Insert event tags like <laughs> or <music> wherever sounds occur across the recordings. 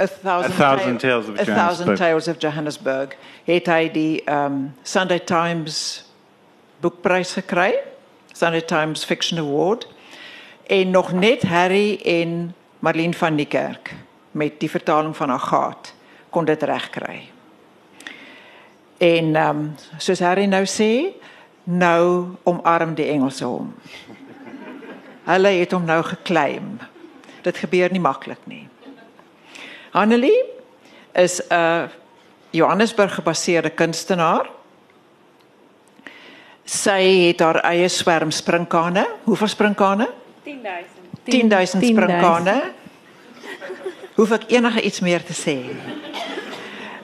A Thousand, A Thousand Tale- Tales of A Thousand Johannesburg. Tales of Johannesburg. Het hy die um, Sunday Times boekprys gekry. Sunday Times Fiction Award. En nog net Harry en Marlene van Niekerk met die vertaling van Agaat kon dit regkry. En ehm um, soos Harry nou sê, nou omarm die Engelse hom. <laughs> Hulle het hom nou geklaim. Dit gebeur nie maklik nie. Annelie is 'n Johannesburg gebaseerde kunstenaar. Sy het haar eie swerm sprinkane. Hoeveel sprinkane? 10000. 10000 sprinkane. Hoef ek enige iets meer te sê?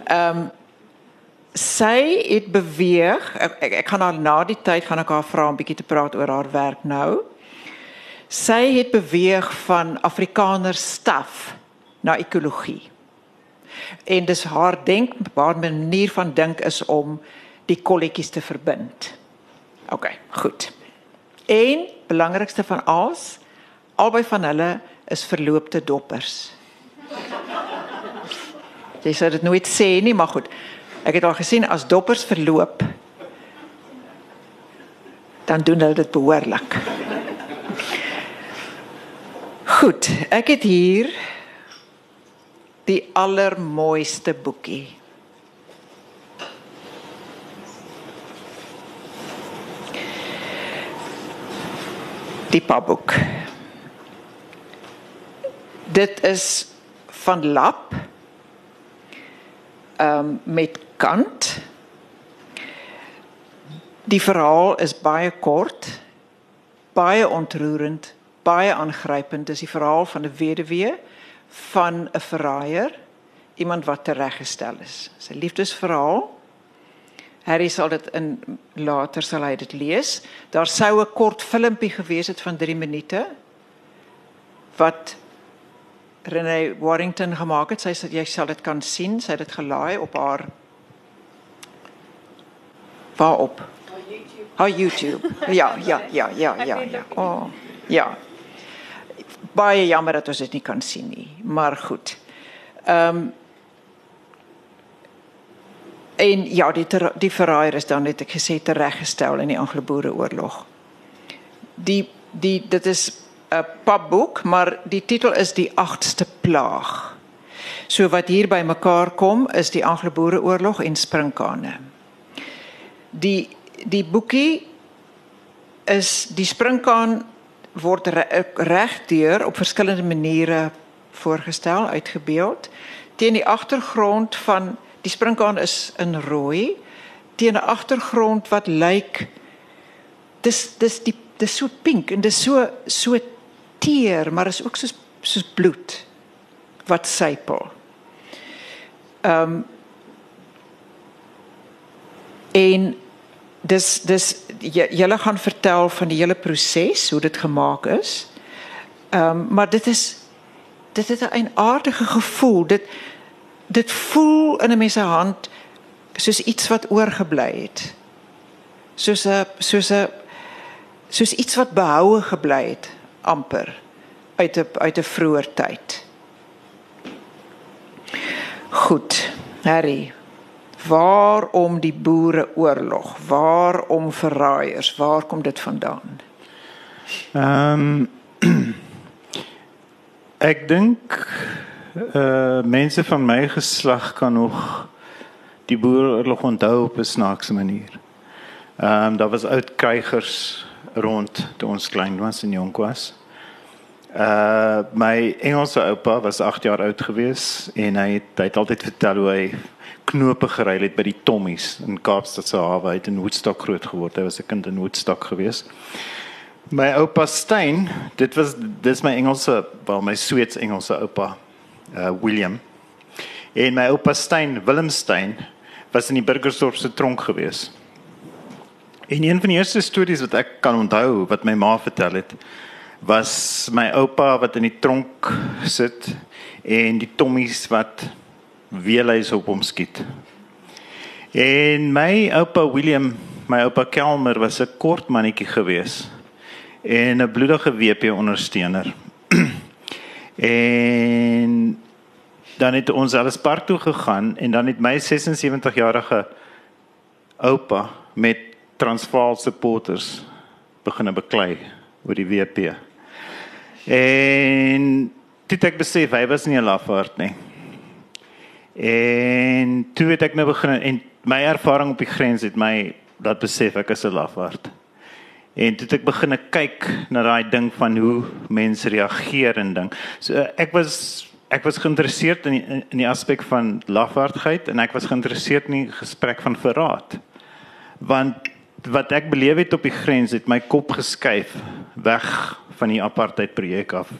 Ehm um, sy het beweeg. Ek, ek, ek gaan haar na die tyd gaan ek haar vra om bietjie te praat oor haar werk nou. Sy het beweeg van Afrikaner staf na ekologie. En dis haar denk, haar manier van dink is om die kolletjies te verbind. OK, goed. En belangrikste van alles, albei van hulle is verloopte doppers. Jy sê dit nooit sê nie, maar goed. Ek het al gesien as doppers verloop dan doen hulle dit behoorlik. Goed, ek het hier die allermooiste boekie. Die papboek. Dit is van lap um, met kant. Die verhaal is baie kort, baie ontroerend, baie aangrypend. Dis die verhaal van 'n weduwee van 'n verraaier, iemand wat tereggestel is. Sy liefdesverhaal. Harry sal dit in later sal hy dit lees. Daar sou 'n kort filmpie gewees het van 3 minute wat Renee Warrington gemaak het. Sy sê jy sal dit kan sien. Sy het dit gelaai op haar Waarop? Haar YouTube. Ja, ja, ja, ja, ja, ja. Oh, ja. Baie jammer dat ons dit nie kan sien nie, maar goed. Ehm um, en ja, die ter, die verraaier is dan net ek gesê tereggestel in die Anglo-Boereoorlog. Die die dit is 'n papboek, maar die titel is die 8ste plaag. So wat hier by mekaar kom is die Anglo-Boereoorlog en sprinkane. Die die boekie is die sprinkaan word re- regdeur op verskillende maniere voorgestel, uitgebeeld. Teen die agtergrond van die sprinkaan is in rooi teen 'n agtergrond wat lyk dis dis die dis so pink en dis so so teer, maar is ook soos soos bloed wat sypel. Ehm um, en dis dis julle gaan vertel van die hele proses hoe dit gemaak is. Ehm um, maar dit is dit het 'n aardige gevoel. Dit dit voel in 'n mens se hand soos iets wat oorgebly het. Soos 'n soos 'n soos iets wat behoue gebly het amper uit 'n uit 'n vroeër tyd. Goed, Harry. Waarom die boereoorlog? Waarom verraaiers? Waar kom dit vandaan? Ehm <clears throat> ek dink uh mense van my geslag kan nog die boereoorlog onthou op 'n snaakse manier. Ehm um, daar was oud krygers rond toe ons klein was en jonk was. Uh my Engelse oupa was 8 jaar oud gewees en hy het, hy het altyd vertel hoe hy knope geruil het by die Tommies in Kaapstad se hawe. Hy het in Woodstock groot geword. Hy was 'n kind in Woodstock gewees. My oupa Stein, dit was dis my Engelse, wel my Sweeds Engelse oupa, uh William. En my oupa Stein, Willem Stein, was in die Burgersdorp se tronk gewees. En een van die eerste stories wat ek kan onthou wat my ma vertel het, was my oupa wat in die tronk sit en die tommies wat weelhuis op hom skiet. En my oupa William, my oupa Kelmer was 'n kort mannetjie gewees en 'n bloedige WP ondersteuner. <clears throat> en dan het ons alles park toe gegaan en dan het my 76 jarige oupa met Transvaal supporters begine beklei oor die WP. En dit ek besef hy was nie 'n lafaard nie. En toe het ek nou begin en my ervaring op die grens het my dat besef ek is 'n lafaard. En toe het ek begin kyk na daai ding van hoe mense reageer en ding. So ek was ek was geïnteresseerd in die, in die aspek van lafaardheid en ek was geïnteresseerd in die gesprek van verraad. Want wat ek beleef het op die grens het my kop geskuif weg van die apartheid projek af.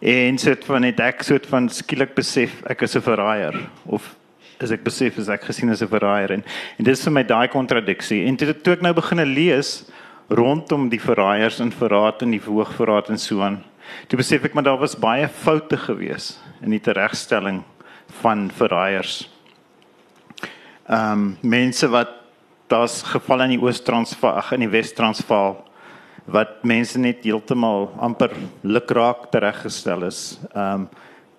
En soort van het ek soort van skielik besef ek is 'n verraaier of is ek besef is ek gesien as 'n verraaier en en dis vir my daai kontradiksie. En toe, toe ek nou begine lees rondom die verraaiers en verraad en die hoogverraad en so aan. Toe besef ek maar daar was baie foute gewees in die teregstelling van verraaiers. Ehm um, mense wat daar's gevalle in die Oos-Transvaal, in die Wes-Transvaal wat mense net heeltemal amper lukraak tereggestel is. Ehm um,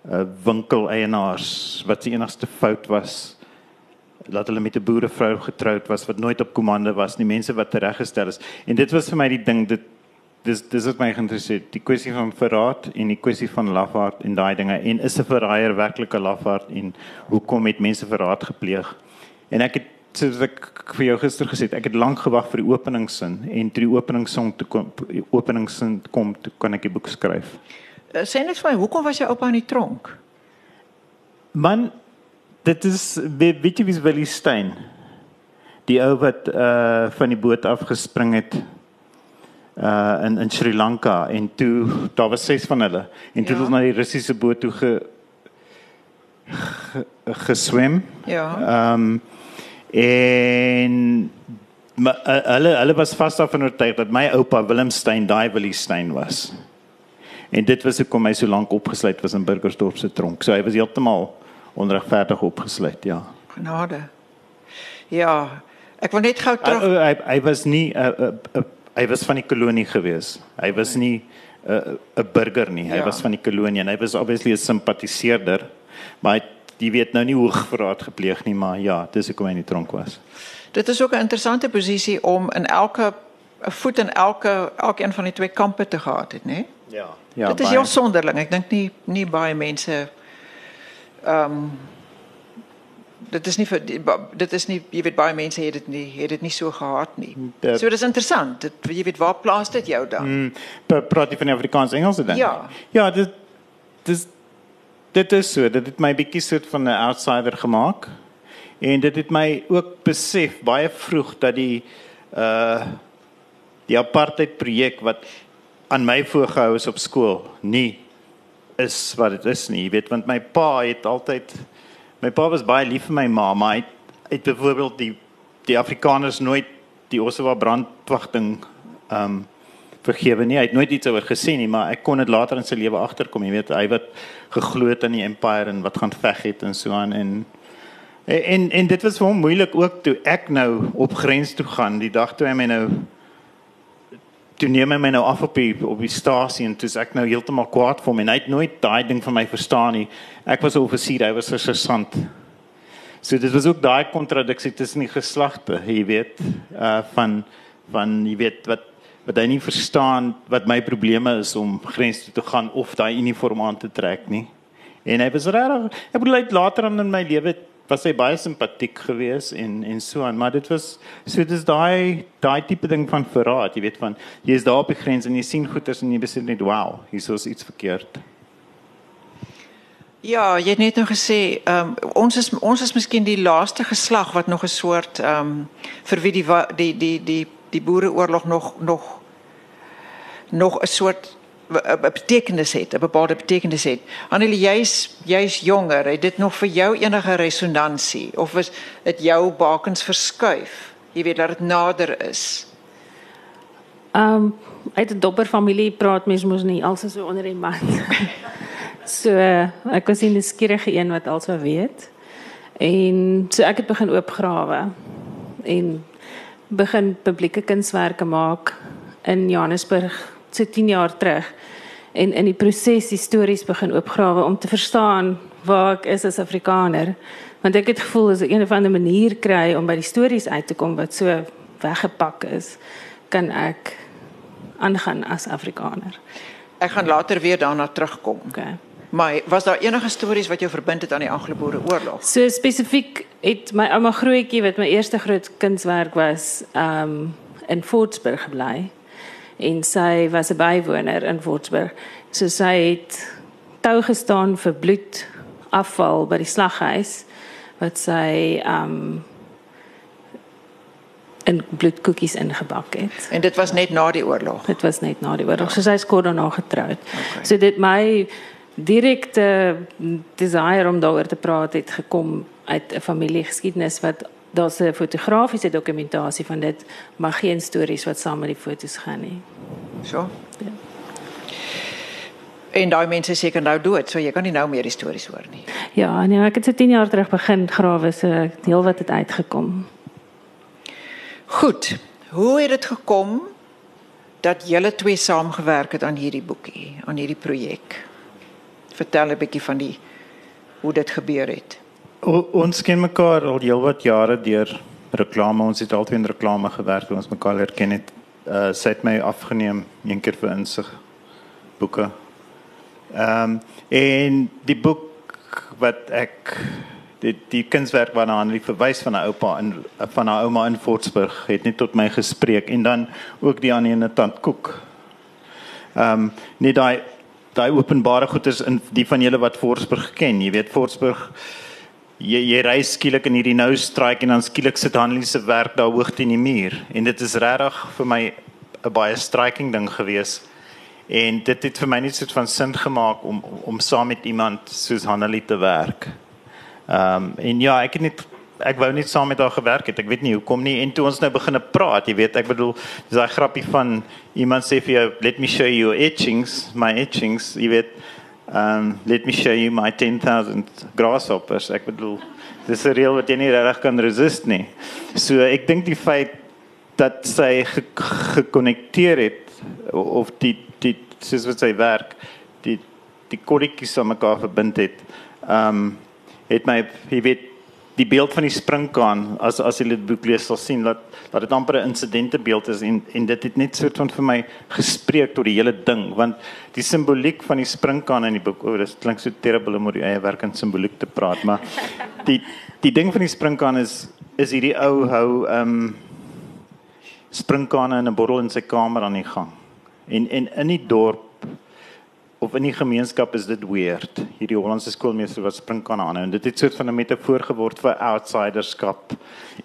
uh, winkeleienaars wat se enigste fout was dat hulle met 'n boerevrou getroud was wat nooit op komande was nie, mense wat tereggestel is. En dit was vir my die ding dit dis dis het my geïnteresseer, die kwessie van verraad en die kwessie van lafaard en daai dinge en is 'n verraaier werklik 'n lafaard en hoekom het mense verraad gepleeg? En ek het soos ek vir jou gister gesê het, ek het lank gewag vir die openingssin en toe die openingssong toe kom openingssin kom toe kan ek die boek skryf. Uh, sê net vir my, hoekom was jou oupa in die tronk? Man, dit is weet, weet jy wie's Willie Stein? Die ou wat uh van die boot af gespring het uh in in Sri Lanka en toe daar was ses van hulle en toe ja. het hulle na die Russiese boot toe ge, ge geswem. Ja. Ehm um, En maar uh, hulle hulle was vas daarvan oortuig dat my oupa Willem Stein daai Willie Stein was. En dit was hoekom hy so lank opgesluit was in Burgersdorp se tronk. So hy was heeltemal onregverdig opgesluit, ja. Genade. Ja, ek wil net gou terug uh, uh, hy hy was nie 'n uh, uh, uh, hy was van die kolonie gewees. Hy was nie 'n uh, 'n burger nie. Hy ja. was van die kolonie en hy was obviously 'n simpatiseerder. Maar hy die weet nou nie hoe verraad gepleeg nie, maar ja, dis hoekom hy in die tronk was. Dit is ook 'n interessante posisie om in elke 'n voet in elke elkeen van die twee kampe te gehad het, né? Ja. Ja. Dit is heel sonderling. Ek dink nie nie baie mense ehm um, dit is nie vir dit is nie jy weet baie mense het dit nie het dit nie so gehad nie. De, so dis interessant. Dit jy weet waar plaas dit jou dan? Mm, praat jy van Afrikaans Engels dan? Ja. Ja, dit dis dit is so, dit het my bietjie soort van 'n outsider gemaak. En dit het my ook besef baie vroeg dat die uh die apartheid projek wat aan my voorgehou is op skool nie is wat dit is nie. Jy weet, want my pa het altyd my pa was baie lief vir my ma, maar hy het byvoorbeeld die die Afrikaners nooit die Ossewa brandwagting um vergewe nie. Hy het nooit iets oor gesê nie, maar ek kon dit later in sy lewe agterkom. Jy weet, hy wat geglo het aan die empire en wat gaan veg het en so aan en en en dit was vir hom moeilik ook toe ek nou op grens toe gaan die dag toe hy my nou toe neem hy my nou af op die op die stasie en toe ek nou heeltemal kwaad vir hom en hy het nooit daai ding van my verstaan nie. Ek was 'n offisier, hy was 'n sergeant. So dit was ook daai kontradiksie tussen die geslagte, jy weet, uh van van jy weet wat wat hy nie verstaan wat my probleme is om grens toe te gaan of daai uniform aan te trek nie. En hy was regtig ek bedoel later in my lewe was hy baie simpatiek geweest en en so aan, maar dit was so dis daai daai tipe ding van verraad, jy weet van jy is daar op die grens en jy sien goeters en jy besef net wow, hier is iets verkeerd. Ja, jy het net nou gesê, ehm um, ons is ons is miskien die laaste geslag wat nog 'n soort ehm um, vir wie die die die die die boereoorlog nog nog nog 'n soort 'n betekenis het, 'n bepaalde betekenis het. Annelie, jy's jy's jonger, het dit nog vir jou enige resonansie of is dit jou bakens verskuif? Jy weet dat dit nader is. Ehm um, uit 'n dopper familie praat mens mos nie alsa so onder die mat. <laughs> so ek was 'n nuuskierige een wat alsa weet. En so ek het begin oopgrawe en begin publieke kunswerke maak in Johannesburg so 10 jaar terug en in die proses histories begin oopgrawe om te verstaan waar ek is as Afrikaner. Want ek het gevoel as ek een of ander manier kry om by die stories uit te kom wat so weggepak is, kan ek aangaan as Afrikaner. Ek gaan later weer daarna terugkom. Okay. Maar was daar enige stories wat jou verbind het aan die Anglo-Boereoorlog? So spesifiek het my ouma grootjie wat my eerste groot kunswerk was, um in Fortsburg gebly. En sy was 'n bywoner in Fortsburg. So sy het tou gestaan vir bloed afval by die slaghuis wat sy um in bloedkoekies ingebak het. En dit was net na die oorlog. Dit was net na die oorlog. So sy is kort daarna getroud. Okay. So dit my direkte desire om daaroor te praat het gekom uit 'n familiegeskiedenis wat daar's 'n fotografiese dokumentasie van dit, maar geen stories wat saam met die fotos gaan nie. So. Ja. En daai mense seker nou dood, so jy kan nie nou meer die stories hoor nie. Ja, nee, ek het so 10 jaar terug begin grawe, so deel wat het uitgekom. Goed. Hoe het dit gekom dat julle twee saamgewerk het aan hierdie boekie, aan hierdie projek? Vertel 'n bietjie van die hoe dit gebeur het. O, ons ken mekaar al heelwat jare deur reklame. Ons het altyd in reklame gewerk, ons mekaar leer ken het. Uh sy het my afgeneem een keer vir insig boeke. Ehm um, en die boek wat ek die die kunswerk waarna aan die verwys van 'n oupa in van haar ouma in Fortsburg het net tot my gespreek en dan ook die aan 'n tant koek. Ehm um, nie daai daai openbare goed is in die van julle wat Fortsburg ken. Jy weet Fortsburg jy jy ry skielik in hierdie nou straat en dan skielik sit Hanlie se werk daar hoog teen die muur en dit is regtig vir my 'n baie striking ding gewees. En dit het vir my net so van sin gemaak om om saam met iemand soos Hanlie te werk. Ehm um, en ja, ek het net ek wou net saam met haar gewerk het. Ek weet nie hoekom nie. En toe ons nou begine praat, jy weet, ek bedoel, dis daai grappie van iemand sê vir jou, "Let me show you your etchings, my etchings." Jy weet, um, "Let me show you my 10000 grasshoppers." Ek bedoel, dis 'n reël wat jy nie regtig kan resist nie. So ek dink die feit dat sy gekonnekteer het of die die soos wat sy werk, die die kolletjies aan mekaar verbind het. Um, het my jy weet die beeld van die springkaan as as jy dit boek lees sal sien dat dat dit amper 'n insidente beeld is en en dit het net soort van vir my gespreek tot die hele ding want die simboliek van die springkaan in die boek o oh, dit klink so terrible om oor die eie werk en simboliek te praat maar die die ding van die springkaan is is hierdie ou hou ehm um, springkane in 'n bottel in sy kamer aan die gang. En en in die dorp of in die gemeenskap is dit weird. Hierdie Hollandse skoolmeester wat spring aan en dit het soort van 'n metafoor geword vir outsiderskap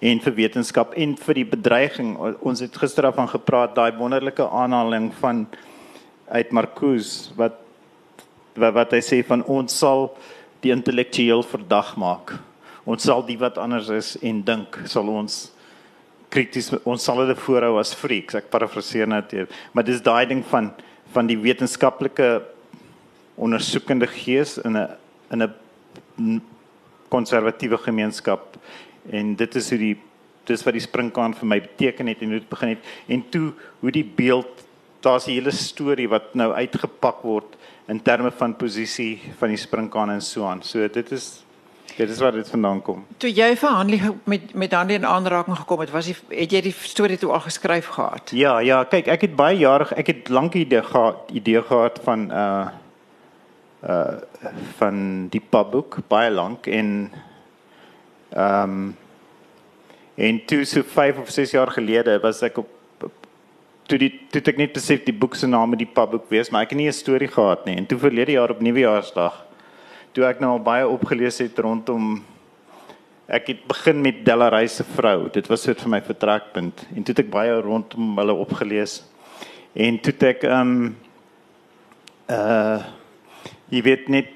en vir wetenskap en vir die bedreiging. Ons het gister af van gepraat daai wonderlike aanhaling van uit Marcuse wat wat, wat hy sê van ons sal die intellektueel verdag maak. Ons sal die wat anders is en dink sal ons krities ons sal hulle voorhou as freaks. Ek parafraseer net, maar dis daai ding van van die wetenskaplike ondersoekende gees in 'n in 'n konservatiewe gemeenskap en dit is hoe die dis wat die springkaan vir my beteken het en hoe dit begin het en toe hoe die beeld daar's 'n hele storie wat nou uitgepak word in terme van posisie van die springkaan en so aan. So dit is dit is waar dit vandaan kom. Toe jy verhandeling met met Hanlie in aanraking gekom het, was jy het jy die storie toe al geskryf gehad? Ja, ja, kyk, ek het baie jare ek het lank idee gehad idee gehad van uh uh van die pubboek baie lank en ehm um, en toe so 5 of 6 jaar gelede was ek op toe die toe ek net besef die boek se naam die pubboek wees maar ek het nie 'n storie gehad nie. En toe verlede jaar op nuwejaarsdag toe ek nou al baie opgelees het rondom ek het begin met Delaray se vrou. Dit was soort vir my vertrekpunt. En toe het ek baie rondom hulle opgelees. En toe ek ehm um, uh jy weet net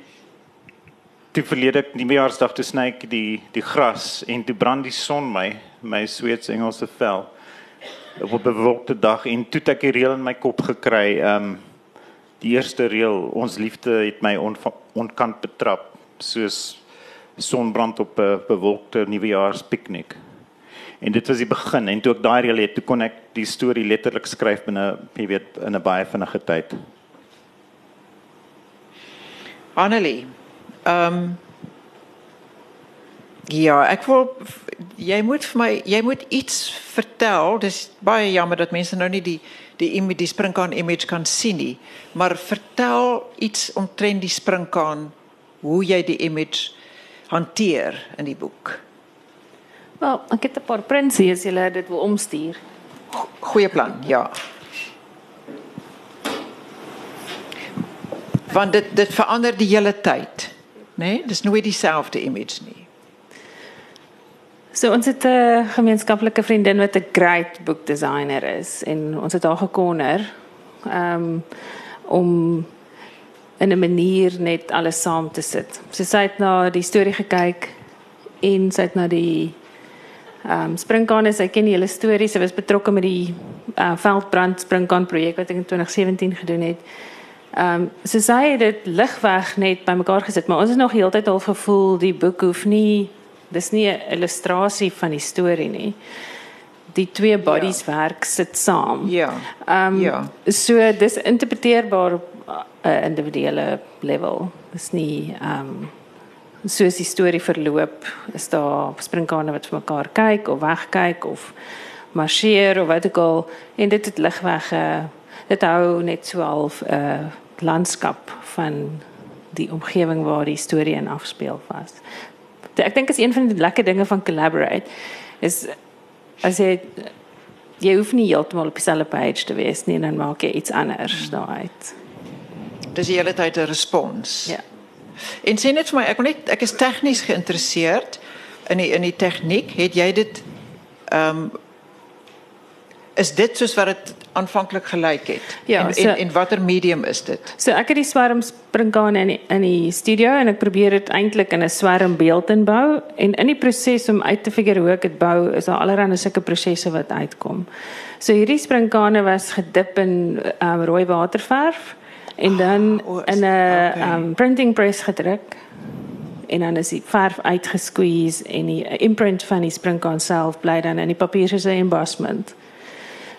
toe verlede ek nuwejaarsdag toe sny ek die die gras en toe brand die son my my Sweedse Engelse vel op 'n bewolkte dag en toe ek die reël in my kop gekry ehm um, die eerste reël ons liefde het my on, onkant betrap soos sonbrand op 'n bewolkte nuwejaarspiknik en dit was die begin en toe ek daai reël het toe kon ek die storie letterlik skryf binne jy weet in 'n baie vinnige tyd Annelie, ehm um, Ja, ek wil jy moet vir my jy moet iets vertel. Dis baie jammer dat mense nou nie die die image die springkaan image kan sien nie, maar vertel iets omtrent die springkaan hoe jy die image hanteer in die boek. Wel, ek het 'n paar prints hier as jy dit wil omstuur. Goeie plan, ja. Want dit dit verander die hele tyd. Né? Nee? Dis nooit dieselfde image nie. So ons het 'n gemeenskaplike vriendin wat 'n great book designer is en ons het haar gekonner um, om in 'n manier net alles saam te sit. So sy het na die storie gekyk en sy het na die ehm um, springkane, sy ken die hele storie. Sy was betrokke met die uh, veldbrand springkaan projek wat ek in 2017 gedoen het. Ehm um, so sy het dit ligweg net bymekaar gesit, maar ons het nog heeltyd al gevoel die boek hoef nie dis nie 'n illustrasie van die storie nie. Die twee bodies ja. werk sit saam. Ja. Ehm um, ja. so dis interpreteerbaar op 'n uh, individuele level. Dis nie ehm um, soos die storie verloop, is daar springkane wat vir mekaar kyk of wegkyk of marcheer of wat ook al en dit het ligweg uh, dit hou net so half 'n uh, landskap van die omgewing waar die storie in afspeel was. Ek dink is een van die lekker dinge van collaborate is as jy jy hoef nie heeltemal op dieselfde page te wees nie, dan maak jy iets anders daaruit. Dis die hele tyd 'n respons. Ja. En sê net vir my, ek wil net ek is tegnies geïnteresseerd in die in die tegniek. Het jy dit ehm um, is dit soos wat dit aanvanklik gelyk het? Ja, en, so, en en watter medium is dit? So ek het die swerm springkaan in die, in die studio en ek probeer dit eintlik in 'n swerm beeld inbou en in die proses om uit te figure hoe ek dit bou, is daar allerlei sulke prosesse wat uitkom. So hierdie springkane was gedip in um, rooi waterverf en dan oh, in 'n okay. um, printing press gedruk en dan is die verf uitgesqueeze en die imprint van die springkaan self bly dan in die papier soos 'n embossment.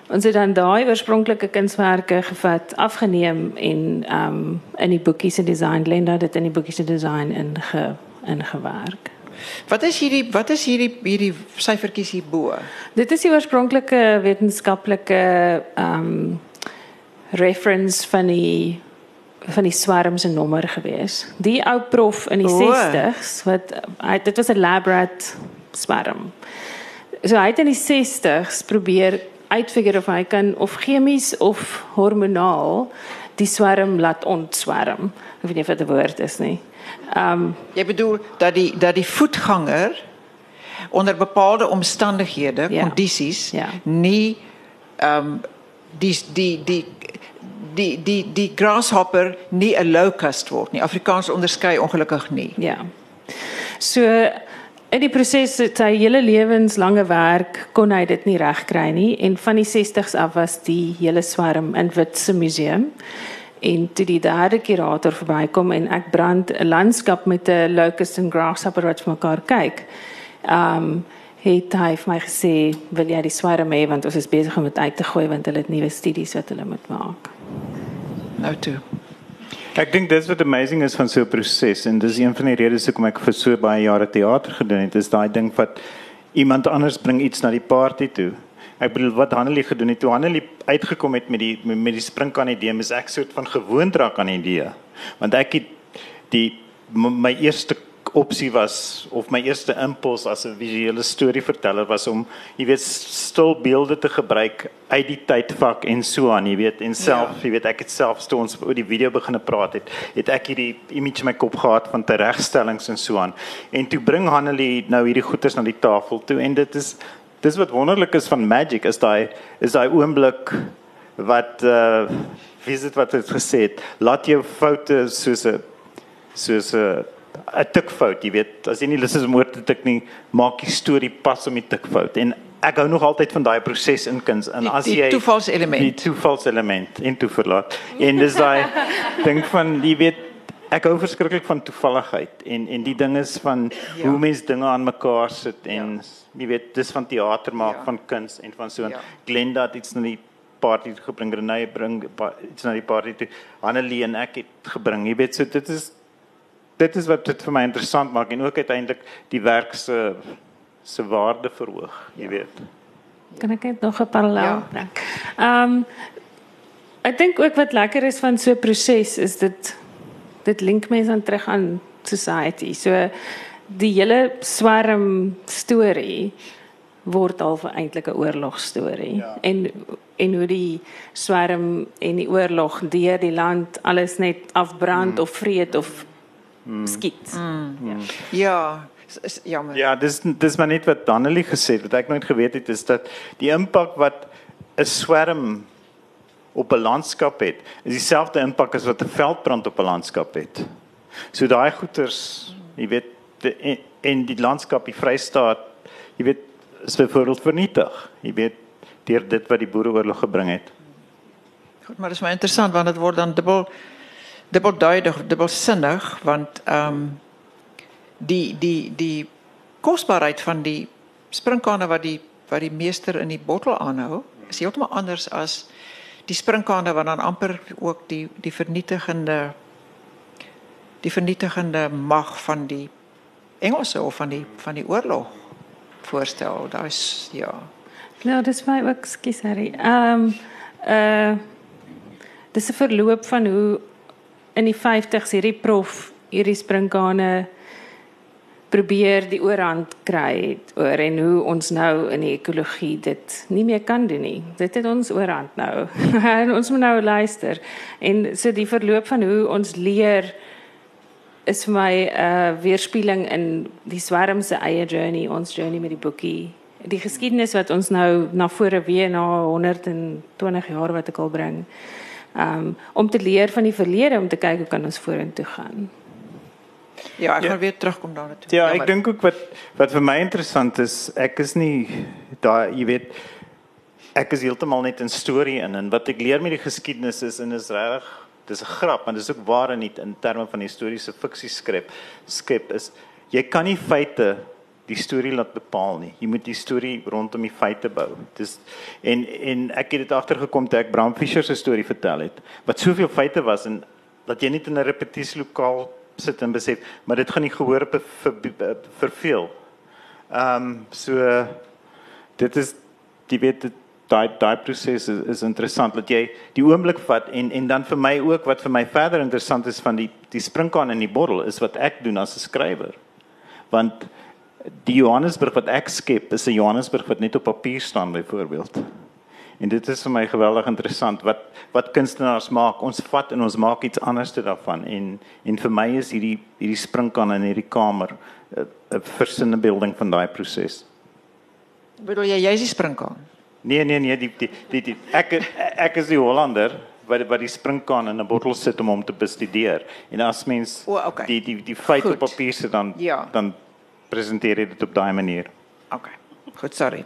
Ons het dan daai oorspronklike kunswerke gevat, afgeneem en um in die boekie se design Lenda dit in die boekie se design inge ingewerk. Wat is hierdie wat is hierdie hierdie syfertjies hierbo? Dit is die oorspronklike wetenskaplike um reference van die van die swarm se nommer gewees. Die ou prof in die oh. 60s wat hy dit was 'n lab rat swarm. So hy het in die 60s probeer uitfigure of hy kan of chemies of hormonaal die swarm laat ontswarm. Ek weet nie of dit 'n woord is nie. Ehm um, jy bedoel dat die dat die voetganger onder bepaalde omstandighede, ja. kondisies ja. nie ehm um, die die die die die die grasshopper nie 'n locust word nie. Afrikaans onderskei ongelukkig nie. Ja. So in die proses sy hele lewenslange werk kon hy dit nie regkry nie en van die 60s af was die hele swarm in Witse museum en toe die derde kurator verbykom en ek brand 'n landskap met 'n locust en grasshopper wat mekaar kyk. Um het hy vir my gesê wil jy die swarm hê want ons is besig om dit uit te gooi want hulle het nuwe studies wat hulle moet maak nou toe. Ek dink dis wat amazing is van so 'n proses en dis een van die redes hoekom ek vir so baie jare teater gedoen het, is daai ding wat iemand anders bring iets na die party toe. Ek bedoel wat Hanelie gedoen het, toe Hanelie uitgekom het met die met die springkan idee, is ek soort van gewoond raak aan die idee. Want ek het die my eerste opsie was of my eerste impuls as 'n visuele storieverteller was om jy weet stil beelde te gebruik uit die tydvak en so aan jy weet en self ja. jy weet ek het self toe ons oor die video begine praat het het ek hierdie image in my kop gehad van teregstellings en so aan en toe bring Hanelie nou hierdie goeders na die tafel toe en dit is dis wat wonderlik is van magic is daai is daai oomblik wat uh wie is dit wat het gesê het laat jou foute soos 'n soos 'n 'n tikfout, jy weet, as jy nie lus is om oor te tik nie, maak die storie pas om die tikfout. En ek hou nog altyd van daai proses in kuns. En as jy die toevalselement, die toevalselement in toe verlaat. En dis daai <laughs> ding van jy weet ek hou verskriklik van toevalligheid en en die ding is van ja. hoe mense dinge aan mekaar sit en ja. jy weet dis van teater maak ja. van kuns en van so. Ja. Glenda het iets na die party gebring, Renée bring iets na die party toe. Annelie en ek het gebring. Jy weet so dit is dit is wat dit vir my interessant maak en ook uiteindelik die werk se se waarde verhoog, jy ja. weet. Kan ek net nog 'n parallel ja. bring? Ehm um, ek dink ook wat lekker is van so 'n proses is dit dit link mense aan terug aan society. So die hele swarm storie word al eintlik 'n oorlogstorie ja. en en hoe die swarm en die oorlog deur die land alles net afbrand mm. of vreet of mm. skiet. Mm. Ja. Ja, is jammer. Ja, dis dis maar net wat Donnelly gesê het wat ek nooit geweet het is dat die impak wat 'n swarm op 'n landskap het, is dieselfde impak as wat 'n veldbrand op 'n landskap het. So daai goeters, jy weet, in, die landskap, die Vrystaat, jy weet, is byvoorbeeld vernietig. Jy weet, deur dit wat die boereoorlog gebring het. Goed, maar dit is maar interessant want dit word dan dubbel dubbelduidig, dubbelsinnig want um, die die die kosbaarheid van die sprinkane wat die wat die meester in die bottel aanhou is heeltemal anders as die sprinkane wat dan amper ook die die vernietigende die vernietigende mag van die Engelse of van die van die oorlog voorstel. Daar is ja. Nou, dis my ook skus Harry. Ehm um, uh dis 'n verloop van hoe in die 50s hierdie prof hierdie sprinkane probeer die oorhand kry oor en hoe ons nou in die ekologie dit nie meer kan doen nie. Dit het ons oorhand nou. <laughs> en ons moet nou luister. En so die verloop van hoe ons leer is vir my 'n uh, weerspieëling in die swerm se eie journey, ons journey met die boekie. Die geskiedenis wat ons nou na vore weer na 120 jaar wat ek al bring. Um om te leer van die verlede om te kyk hoe kan ons vorentoe gaan. Ja, ek ja. gaan weer terugkom daarna toe. Ja, ek dink ook wat wat vir my interessant is, ek is nie daai jy weet ek is heeltemal net in storie in en wat ek leer met die geskiedenis is en is regtig dis 'n grap, maar dis ook waar en nie in terme van historiese fiksie skep skep is jy kan nie feite die storie laat bepaal nie. Jy moet die storie rondom die feite bou. Dis en en ek het dit agtergekom toe ek Bram Fischer se storie vertel het. Wat soveel feite was en dat jy net in 'n repetisielokaal sit en besef, maar dit gaan nie gehoor op verveel. Ehm um, so dit is die weet dit daai daai proses is, is interessant dat jy die oomblik vat en en dan vir my ook wat vir my verder interessant is van die die springkaan in die bottel is wat ek doen as 'n skrywer. Want die Johannesburg wat ek skep is 'n Johannesburg wat net op papier staan byvoorbeeld. En dit is vir my geweldig interessant wat wat kunstenaars maak. Ons vat en ons maak iets anders te daarvan en en vir my is hierdie hierdie springkaan in hierdie kamer 'n versinne beelding van daai proses. Bedoel jy jy is die springkaan? Nee nee nee, die die die, die ek ek is die Hollander wat wat die springkaan in 'n bottel sit om hom te bestudeer. En as mens o, okay. die die die feite op papier sit dan ja. dan presenteer jy dit op daai manier. OK. Goed, sorry.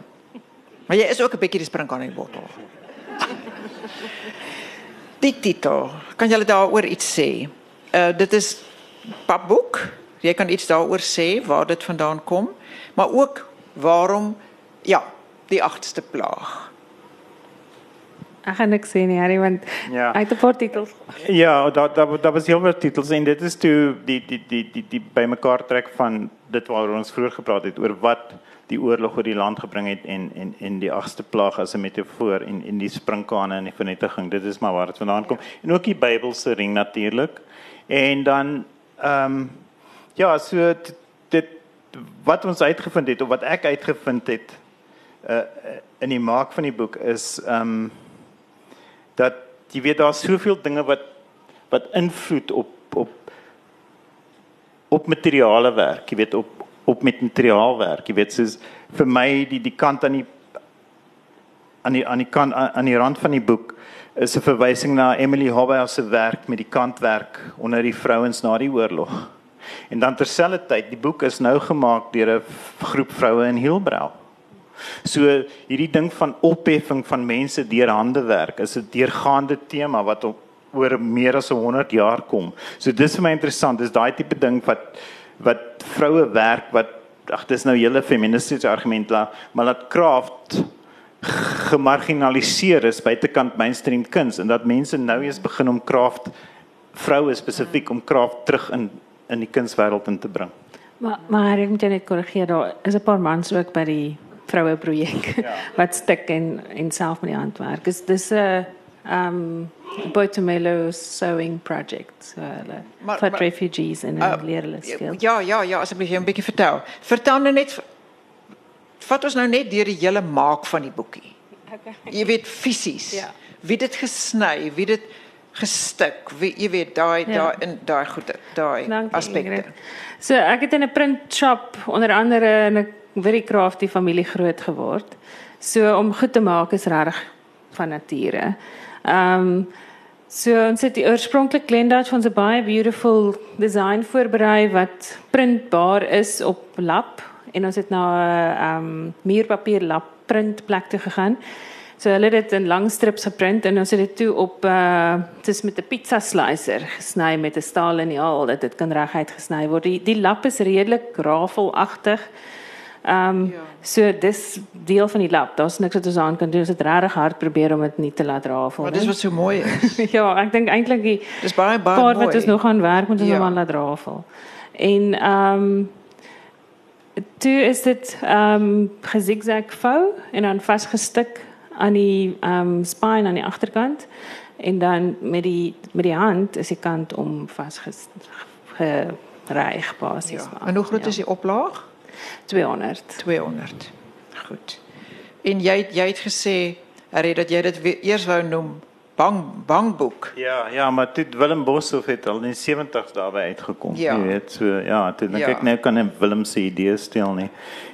Maar jy is ook 'n bietjie die springkaan in die bottel. Die titel, kan jy daaroor iets sê? Uh dit is papboek. Jy kan iets daaroor sê waar dit vandaan kom, maar ook waarom ja, die agste plaag. Ek gaan niks sê nie, Harry, want ja. hy het 'n paar titels. Ja, daar daar daar was heelwat titels en dit is toe die die die die die bymekaar trek van dit waaroor ons vroeër gepraat het oor wat die oorlog oor die land gebring het en en en die agste plaag as 'n metafoor en en die sprinkane en die vernietiging. Dit is maar waar dit vandaan kom. En ook die Bybelse ring natuurlik. En dan ehm um, ja, so dit wat ons uitgevind het of wat ek uitgevind het uh in die maak van die boek is ehm um, dat jy weet daar's soveel dinge wat wat invloed op op op materiale werk, jy weet op op met materiaal werk, jy weet soos vir my die die kant aan die aan die aan die kant aan die rand van die boek is 'n verwysing na Emily Hobbe se werk met die kantwerk onder die vrouens na die oorlog. En dan terselfdertyd, die boek is nou gemaak deur 'n groep vroue in Hielbrau. So hierdie ding van opheffing van mense deur handewerk is 'n deurgaande tema wat op oor meer as 100 jaar kom. So dis vir my interessant, dis daai tipe ding wat wat vroue werk wat ag dis nou hele feministiese argument la, maar dat craft gemarginaliseer is buitekant mainstream kuns en dat mense nou eens begin om craft vroue spesifiek om craft terug in in die kunswêreld in te bring. Maar maar ek moet jou net korrigeer daar is 'n paar mans ook by die vroue projek ja. <laughs> wat stik en en self met die hand werk. Dis dis 'n um Boitumelo sewing project so hulle Maar- vir maar- refugees en Uh, leer hulle skill. Ja, ja, ja, asseblief jy 'n bietjie vertel. Vertel nou net vat ons nou net deur die hele maak van die boekie. Okay. Jy weet fisies. Ja. Wie dit gesny, wie dit gestik, wie jy weet daai Ja. daai in daai goede, daai aspekte. So ek het in 'n print shop onder andere in 'n very crafty familie groot geword. So om goed te maak is regtig van nature. Ehm um, so ons het die oorspronklik Glendale van 'n baie beautiful design voorberei wat printbaar is op lap en ons het na 'n ehm um, muurpapier lap printplek toe gegaan. So hulle het dit in lang strips geprint en ons het dit toe op uh dis met 'n pizza slicer gesny met 'n staal liniaal dat dit kan reguit gesny word. Die die lap is redelik rafelagtig. Ehm um, ja. so dis deel van die lap. Daar's niks wat ons aan kan doen. Ons het regtig hard probeer om dit nie te laat rafel Maar dis wat so mooi is. <laughs> ja, ek dink eintlik die Dis baie baie paar mooi. wat ons nog aan werk moet ons Ja. ja. maar laat rafel. En ehm um, toe is dit ehm um, gezigzag vou en dan vasgestik aan die ehm um, spine aan die agterkant en dan met die met die hand is die kant om vasgereig basies. Ja. En hoe groot is die oplaag? 200. 200. Goed. En jy jy het gesê Harry dat jy dit weer, eers wou noem bang bangboek. Ja, ja, maar dit Willem Boshoff het al in die 70s daarby uitgekom, Ja. jy weet. So ja, toe dink Ja. ek nou kan Willem se idee steel nie.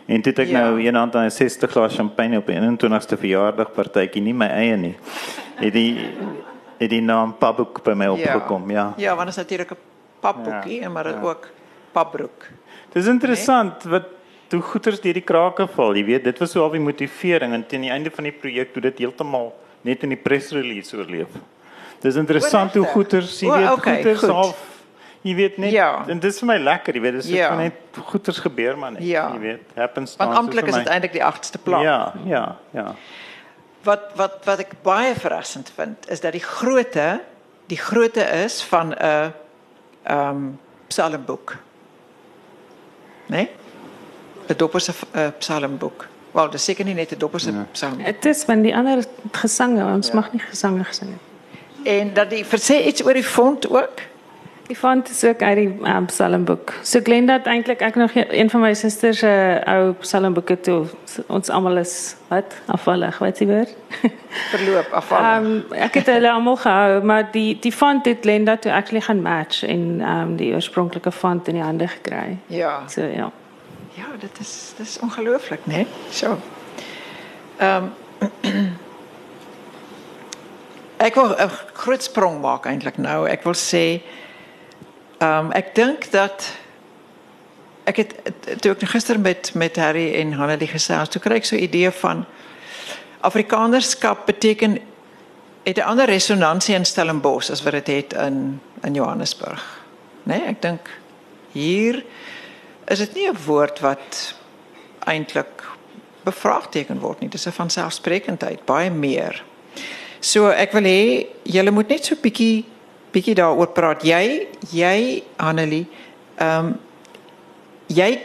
En toe het ek Ja. nou eendag aan 'n 60 glas champagne op 'n 21ste verjaardag partytjie, nie my eie nie. Het die het die naam Pabboek by my opgekom, ja. Ja, want dit is natuurlik 'n papboekie en maar dit Ja. ook papbroek. Dis interessant wat hoe goeters deur die krake val, jy weet, dit was so al die motivering en teen die einde van die projek toe dit heeltemal net in die press release oorleef. Dis interessant hoe goeters, jy O, weet, okay, goeters goed. half jy weet net Ja. en dis vir my lekker, jy weet, dis Ja. ja. net goeters gebeur maar net, Ja. jy weet, happens Want amptelik is dit eintlik die 8ste plaas. Ja, ja, ja. Wat wat wat ek baie verrassend vind is dat die grootte die grootte is van 'n ehm um, psalmboek. Nee? 'n Dopper se uh, psalmboek. Wel, dis seker nie net 'n dopper se ja. psalm. Dit is van die ander gesange, ons ja. mag nie gesange gesing het. En dat die versê iets oor die font ook. Die font is ook uit die um, psalmboek. So Glenda het eintlik ek nog een van my susters se uh, ou psalmboeke toe. Ons almal is wat afvallig, wat die woord? <laughs> Verloop afval. Ehm um, ek het hulle almal gehou, maar die die font het Glenda toe actually gaan match en ehm um, die oorspronklike font in die hande gekry. ja. So ja. Ja, dit is dit is ongelooflik, né? Nee? So. Ehm um, <clears throat> Ek wil 'n groot sprong maak eintlik nou. Ek wil sê ehm um, ek dink dat ek het toe ek gister met met Harry en Hanelie gesels, toe kry ek so 'n idee van Afrikanerskap beteken het 'n ander resonansie in Stellenbosch as wat dit het in in Johannesburg. Né? Nee, ek dink hier is dit nie 'n woord wat eintlik bevraagteken word nie. Dis 'n vanselfsprekendheid, baie meer. So ek wil hê julle moet net so bietjie bietjie daaroor praat. Jy jy Annelie, ehm um, jy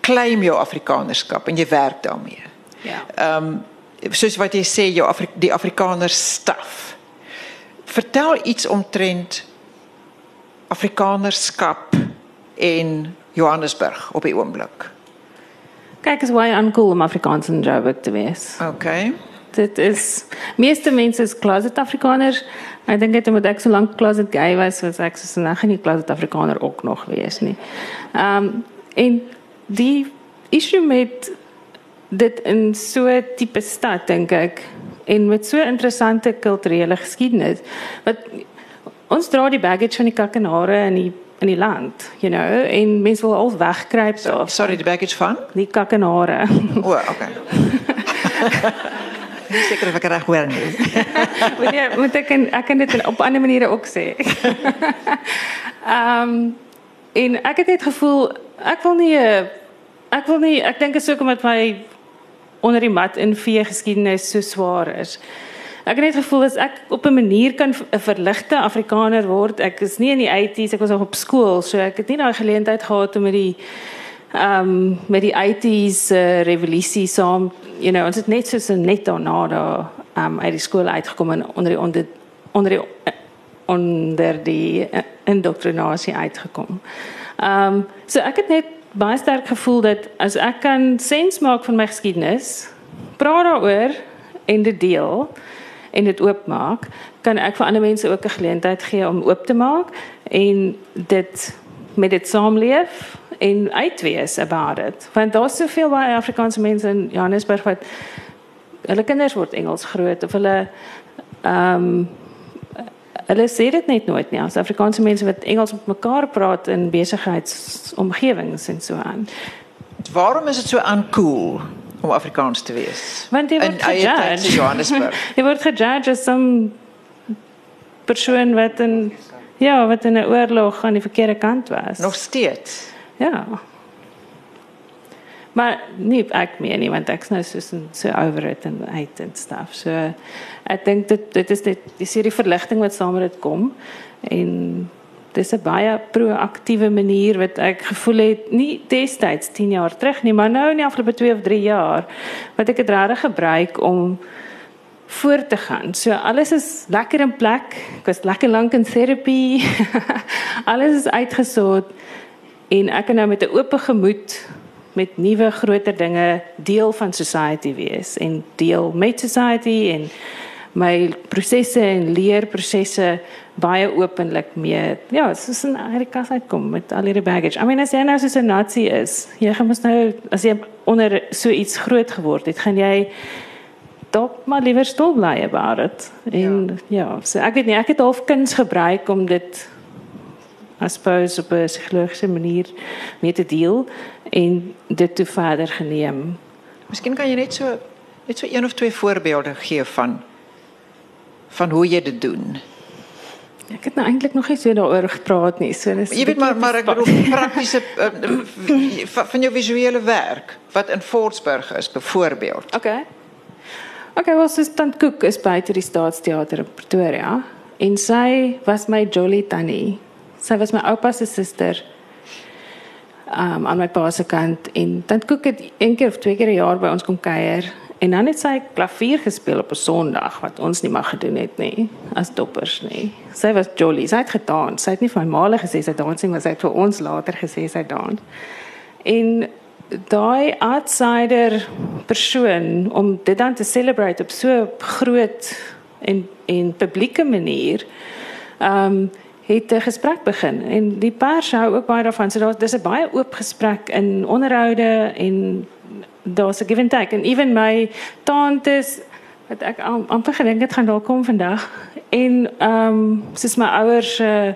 claim jou Afrikanerskap en jy werk daarmee. Ja. Ehm um, soos wat jy sê jou Afri die Afrikaner staf. Vertel iets omtrent Afrikanerskap en Johannesburg op die oomblik. Kyk is baie uncool om Afrikaans in Joburg te wees. Okay. Dit is meeste mense is closet Afrikaners. Ek dink dit omdat ek so lank closet gay was, was ek so nou gaan nie closet Afrikaner ook nog wees nie. Ehm um, en die issue met dit in so 'n tipe stad dink ek en met so interessante kulturele geskiedenis wat ons dra die baggage van die kakkenare in die in die land, you know, en mense wil al wegkruip daar. Sorry, die baggage van? Die kakkenare. O, oh, okay. <laughs> Nie seker of ek reg hoor nie. <laughs> moet jy moet ek en, ek kan dit op ander maniere ook sê. <laughs> Ehm um, en ek het net gevoel ek wil nie ek wil nie ek dink is ook omdat my onder die mat in vee geskiedenis so swaar is. Ek het net gevoel as ek op 'n manier kan 'n verligte Afrikaner word. Ek is nie in die 80s, ek was nog op skool, so ek het nie daai geleentheid gehad om met die ehm um, met die 80s uh, revolusie saam, you know, ons het net so net daarna daar ehm um, uit die skool uitgekom en onder die onder onder die onder die uh, indoktrinasie uitgekom. Ehm um, so ek het net baie sterk gevoel dat as ek kan sens maak van my geskiedenis, praat daaroor en dit deel en dit oopmaak, kan ek vir ander mense ook 'n geleentheid gee om oop te maak en dit met dit saamleef en uitwees about it. Want daar's soveel baie Afrikaanse mense in Johannesburg wat hulle kinders word Engels groot of hulle ehm um, hulle sê dit net nooit nie. As Afrikaanse mense wat Engels met mekaar praat in besigheidsomgewings en so aan. Waarom is dit so uncool om Afrikaans te wees? Want jy word gejudged. Johannesburg. <laughs> jy word gejudged as some persoon wat in ja, wat in 'n oorlog aan die verkeerde kant was. Nog steeds. Ja. Maar nie ek meer nie want ek's nou so so over it en uit en stuff. So ek dink dit dit is dit dis hierdie verligting wat saam met dit kom en dis 'n baie proaktiewe manier wat ek gevoel het nie destyds 10 jaar terug nie, maar nou in die afgelope 2 of 3 jaar wat ek dit regtig gebruik om voort te gaan. So alles is lekker in plek. Ek was lekker lank in terapie. <laughs> alles is uitgesoort en ek kan nou met 'n oop gemoed met nuwe groter dinge deel van society wees en deel met society en my prosesse en leerprosesse baie openlik mee. Ja, soos 'n Amerika uitkom met al hierdie baggage. I mean as jy nou so 'n nasie is, jy gaan mos nou as jy onder so iets groot geword het, gaan jy dalk maar liewer stil bly about it. En ja, ja so ek weet nie, ek het half kuns gebruik om dit I suppose op 'n psigologiese manier mee te deel en dit te verder geneem. Miskien kan jy net so net so een of twee voorbeelde gee van van hoe jy dit doen. Ek het nou eintlik nog nie so daaroor gepraat nie. So dis Jy weet maar maar ek bedoel <laughs> praktiese uh, van jou visuele werk wat in Fortsburg is byvoorbeeld. Okay. Okay, wat is dan Cook is buite die Staatsteater in Pretoria en sy was my Jolly Tannie. Sy was my oupa se suster. Um aan my pa se kant en dan Cook het een keer of twee keer 'n jaar by ons kom kuier en dan het sy klavier gespeel op 'n Sondag wat ons nie mag gedoen het nie as doppers nie. Sy was Jolly, sy het gedans. Sy het nie vir my maale gesê sy dansing was uit vir ons later gesê sy dans. En daai outsider persoon om dit dan te celebrate op so groot en en publieke manier. Ehm um, het 'n gesprek begin en die pers hou ook baie daarvan. So daar dis 'n baie oop gesprek in onderhoude en daar's 'n give and take en even my tantes wat ek amper gedink het gaan daar kom vandag en ehm um, soos my ouers uh,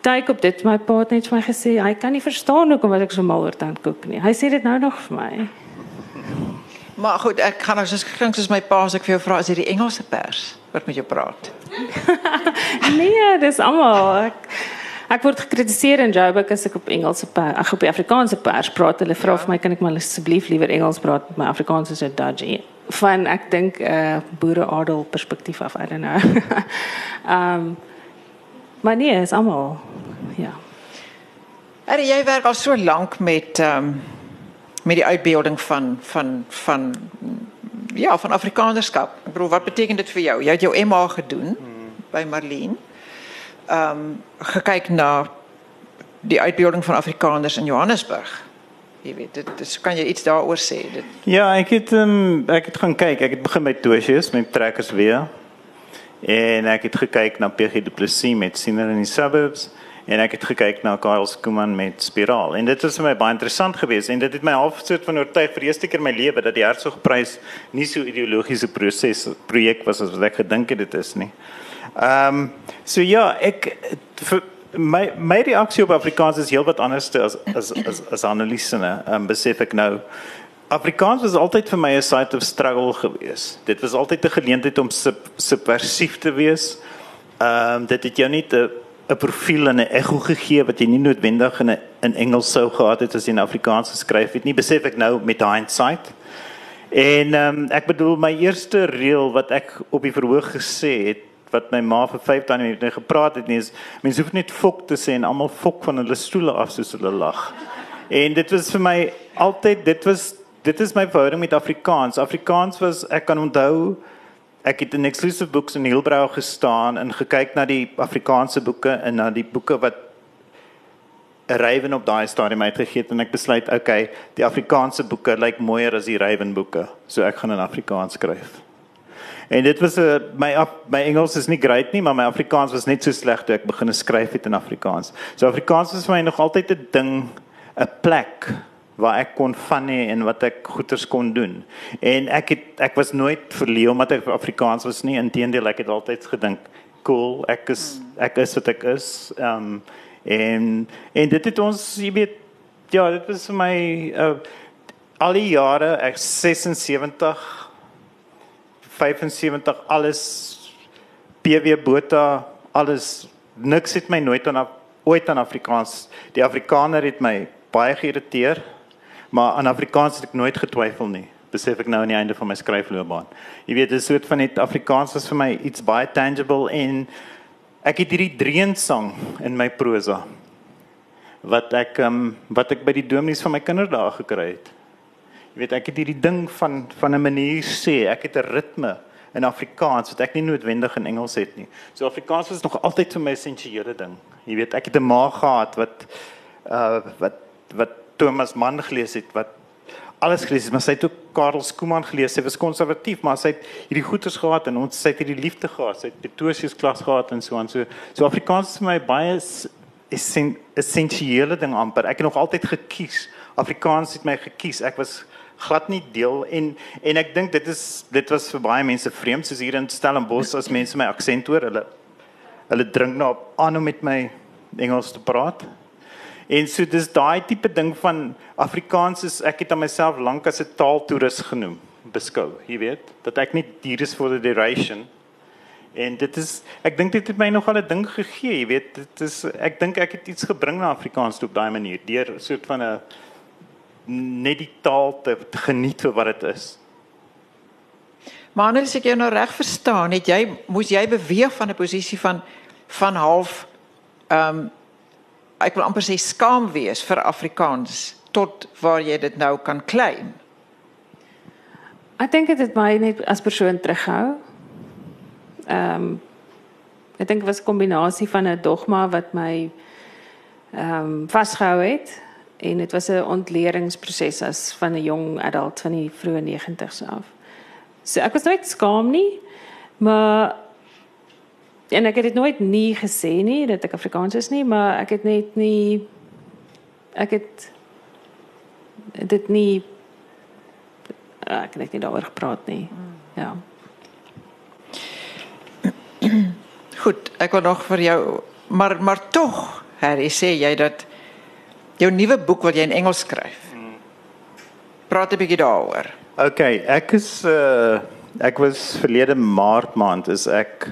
kyk op dit my pa het net vir my gesê hy kan nie verstaan hoekom wat ek so mal oor tand kook nie. Hy sê dit nou nog vir my. Maar goed, ek gaan nou soos klink soos my pa as ek vir jou vra is dit die Engelse pers wat met jou praat. <laughs> nee, dis almal. Ek, ek word gekritiseer in Joburg as ek op Engelse ag op Afrikaanse pers praat. Hulle vra ja. vir my kan ek maar asseblief liewer Engels praat met my Afrikaans is so dodgy. Van ek dink 'n uh, boere adel perspektief af, I don't know. um <laughs> maar nee, is almal. Ja. Er jy werk al so lank met um, met die uitbeelding van van van ja, van Afrikanerskap. Ek bedoel, wat beteken dit vir jou? Jy het jou MA gedoen hmm. by Marlene. Ehm um, gekyk na die uitbeelding van Afrikaners in Johannesburg. Jy weet, dit dis kan jy iets sê? Dit Ja, ek het um, ek het gaan kyk. Ek het begin met Tosius met trekkers weer. En ek het gekyk na PG Du Plessis met Siener in die suburbs en ek het gekyk na Kyle Skuman met Spiraal. En dit was vir my baie interessant geweest en dit het my half soort van oortuig vir die eerste keer in my lewe dat die Hertzogprys nie so ideologiese proses projek was as wat ek gedink het dit is nie. Ehm um, so ja, ek vir, my my reaksie op Afrikaans is heelwat anders as as as as analise, ehm um, besef ek nou. Afrikaans was altyd vir my 'n site of struggle geweest. Dit was altyd 'n geleentheid om sub, subversief te wees. Ehm um, dit het jou nie 'n 'n profiel en 'n ego gegee wat jy nie noodwendig in 'n in Engels sou gehad het as jy in Afrikaans geskryf het nie. Besef ek nou met hindsight. En ehm um, ek bedoel my eerste reël wat ek op die verhoog gesê het wat my ma vir 5 tannie het gepraat het nie is mense hoef net fok te sê en almal fok van hulle stoele af soos hulle lag. En dit was vir my altyd dit was dit is my verhouding met Afrikaans. Afrikaans was ek kan onthou ek het in exclusive books in Hielbrau gestaan en gekyk na die Afrikaanse boeke en na die boeke wat Raven op daai stadium uitgegee het en ek besluit okay, die Afrikaanse boeke lyk mooier as die Raven boeke. So ek gaan in Afrikaans skryf. En dit was 'n uh, my my Engels is nie great nie, maar my Afrikaans was net so sleg toe ek begin skryf het in Afrikaans. So Afrikaans is vir my nog altyd 'n ding, 'n plek waar ek kon van hê en wat ek goeders kon doen. En ek het ek was nooit verleë omdat ek Afrikaans was nie. Inteendeel, ek het altyd gedink, cool, ek is ek is wat ek is. Ehm um, en en dit het ons jy weet ja, dit was vir my uh, al die jare ek 76 75 alles PW Botha alles niks het my nooit aan ooit aan Afrikaans die Afrikaner het my baie geïrriteer Maar aan Afrikaans het ek nooit getwyfel nie. Besef ek nou aan die einde van my skryfloopbaan. Jy weet, dit is soort van net Afrikaans was vir my iets baie tangible en ek het hierdie dreensang in my prosa wat ek um, wat ek by die dominees van my kinderdae gekry het. Jy weet, ek het hierdie ding van van 'n manier sê, ek het 'n ritme in Afrikaans wat ek nie noodwendig in Engels het nie. So Afrikaans was nog altyd vir my essensiële ding. Jy weet, ek het 'n ma gehad wat uh wat wat Thomas Mann gelees het wat alles gelees het, maar sy het ook Karel Skooman gelees. Sy was konservatief, maar sy het hierdie goeters gehad en ons sy het hierdie liefde gehad. Sy het Petrosius klas gehad en so aan. So so Afrikaans is vir my baie is 'n essensiële ding amper. Ek het nog altyd gekies. Afrikaans het my gekies. Ek was glad nie deel en en ek dink dit is dit was vir baie mense vreemd soos hier in Stellenbosch as mense my aksent hoor. Hulle hulle drink nou op aan om met my Engels te praat. En so dis daai tipe ding van Afrikaans is ek het aan myself lank as 'n taaltoerist genoem, beskou, jy weet, dat ek nie hier is for the duration. En dit is ek dink dit het my nogal 'n ding gegee, jy weet, dit is ek dink ek het iets gebring na Afrikaans op daai manier deur soort van 'n net die taal te, te geniet vir wat dit is. Maar as ek jou nou reg verstaan, het jy moes jy beweeg van 'n posisie van van half ehm um, ek wil amper sê skaam wees vir Afrikaans tot waar jy dit nou kan claim. Ek dink dit het my net as persoon terughou. Ehm um, ek dink was 'n kombinasie van 'n dogma wat my ehm um, vasgehou het en dit was 'n ontleringsproses as van 'n jong adult van die vroeë 90's af. So ek was nooit skaam nie, maar en ek het dit nooit nie gesê nie dat ek Afrikaans is nie, maar ek het net nie ek het dit nie ek het net nie daaroor gepraat nie. Ja. Goed, ek wil nog vir jou maar maar tog, Harry, sê jy dat jou nuwe boek wat jy in Engels skryf. Praat 'n bietjie daaroor. OK, ek is uh ek was verlede maart maand is ek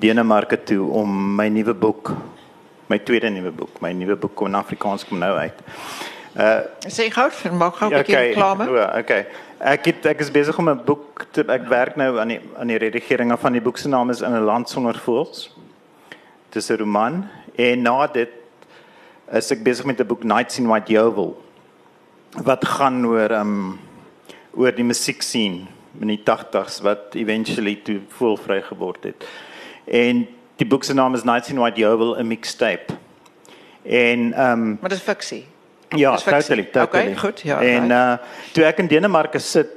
Denemarke toe om my nuwe boek, my tweede nuwe boek, my nuwe boek in Afrikaans kom nou uit. Uh sê gou, maak gou 'n bietjie okay, reklame. Ja, okay. Ek het, ek is besig om 'n boek te ek werk nou aan die aan die redigering van die boek se naam is In 'n land sonder voëls. Dit is 'n roman en na dit is ek besig met 'n boek Nights in White Yeovil wat gaan oor um oor die musiek scene in die 80s wat eventually toe voelvry geword het. En die boek se naam is Nights in White Yeovil, 'n mixtape. En ehm um, Maar dis fiksie. Ja, totally, totally. Okay, goed, ja. En uh toe ek in Denemarke sit,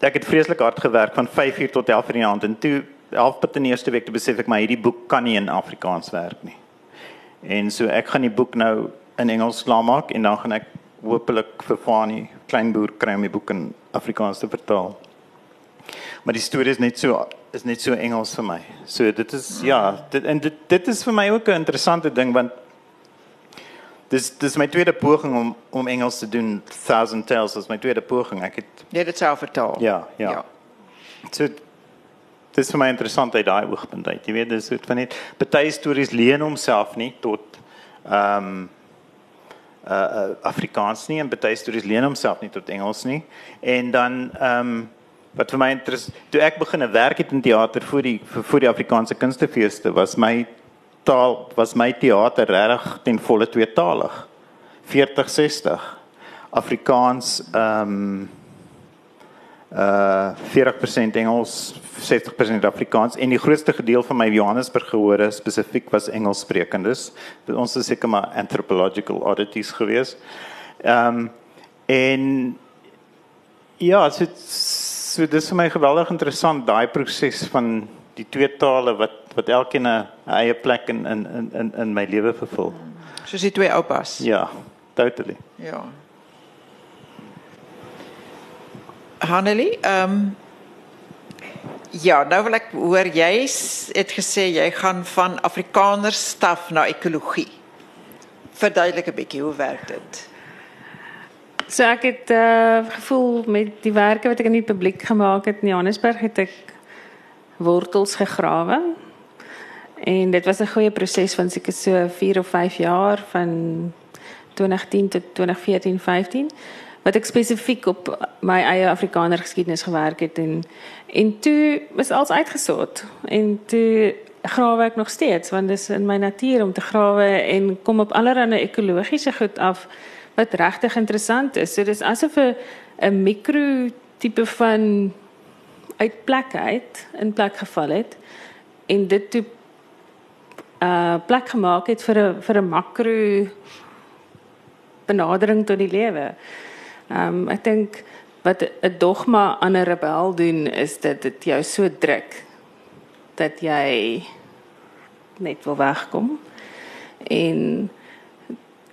ek het vreeslik hard gewerk van 5uur tot 11uur in die aand en toe halfpad in die eerste week te besef ek maar hierdie boek kan nie in Afrikaans werk nie. En so ek gaan die boek nou in Engels klaarmaak en dan gaan ek hopelik vir Fani Kleinboer kry om die boek in Afrikaans te vertaal. Maar die storie is net so is net so Engels vir my. So dit is ja, dit en dit dit is vir my ook 'n interessante ding want dis dis my tweede poging om om Engels te doen. Thousand Tales is my tweede poging. Ek het Jy het dit self vertaal. Ja, ja. ja. So dis vir my interessant uit daai oogpunt uit. Jy weet dis dit van net baie stories leen homself nie tot ehm um, uh Afrikaans nie en baie stories leen homself nie tot Engels nie. En dan ehm um, wat vir my interessant toe ek begine werk het in teater vir die vir, vir die Afrikaanse kunstefeeste was my taal was my teater regtig ten volle tweetalig. 40 60 Afrikaans ehm um, uh 40% Engels, 60% Afrikaans en die grootste gedeelte van my Johannesburg gehore spesifiek was Engelssprekendes. Ons is seker maar anthropological oddities gewees. Ehm um, en ja, so, so dis vir my geweldig interessant daai proses van die twee tale wat wat elkeen 'n eie plek in in in in my lewe vervul. Soos die twee oupas. Ja, totally. Ja. Hanelie, ehm um, ja, nou wil ek hoor jy het gesê jy gaan van Afrikaners staf na ekologie. Verduidelik 'n bietjie hoe werk dit? So ek het uh, gevoel met die werke wat ek in die publiek gemaak het in Johannesburg het ek wortels gegrawe. En dit was 'n goeie proses van seker so 4 of 5 jaar van 2010 tot 2014, 15 wat ek spesifiek op my eie Afrikaner geskiedenis gewerk het. En en toe was alles uitgesoort en toe grawe ek nog steeds want dit is in my natuur om te grawe en kom op allerlei ekologiese goed af wat regtig interessant is. So dis asof 'n 'n mikro tipe van uitplek uit in plek geval het en dit toe uh plek gemaak het vir 'n vir 'n makro benadering tot die lewe. Ehm um, ek dink wat 'n dogma aan 'n rebel doen is dat dit jou so druk dat jy net wil wegkom. En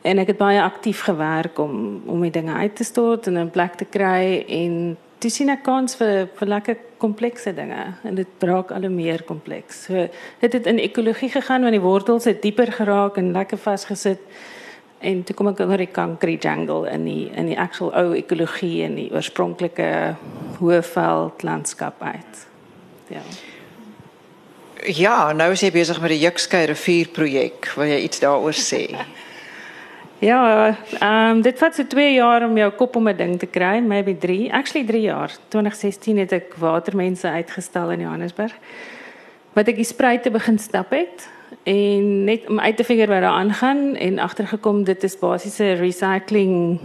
en ek het baie aktief gewerk om om die dinge uit te stort en 'n plek te kry en toe sien ek kans vir vir lekker komplekse dinge en dit raak al meer kompleks. So dit het in ekologie gegaan want die wortels het dieper geraak en lekker vasgesit. En toe kom ek oor die concrete jungle in die in die actual ou ekologie en die oorspronklike hoëveld landskap uit. Ja. Ja, nou is jy besig met die Jukskei rivier projek. Wil jy iets daaroor sê? <laughs> ja, um, dit vat so 2 jaar om jou kop om 'n ding te kry, maybe 3. Actually 3 jaar. 2016 het ek watermense uitgestel in Johannesburg. Wat ek die spruite begin stap het en net om uit te figure wat daar aangaan en agtergekom dit is basies 'n recycling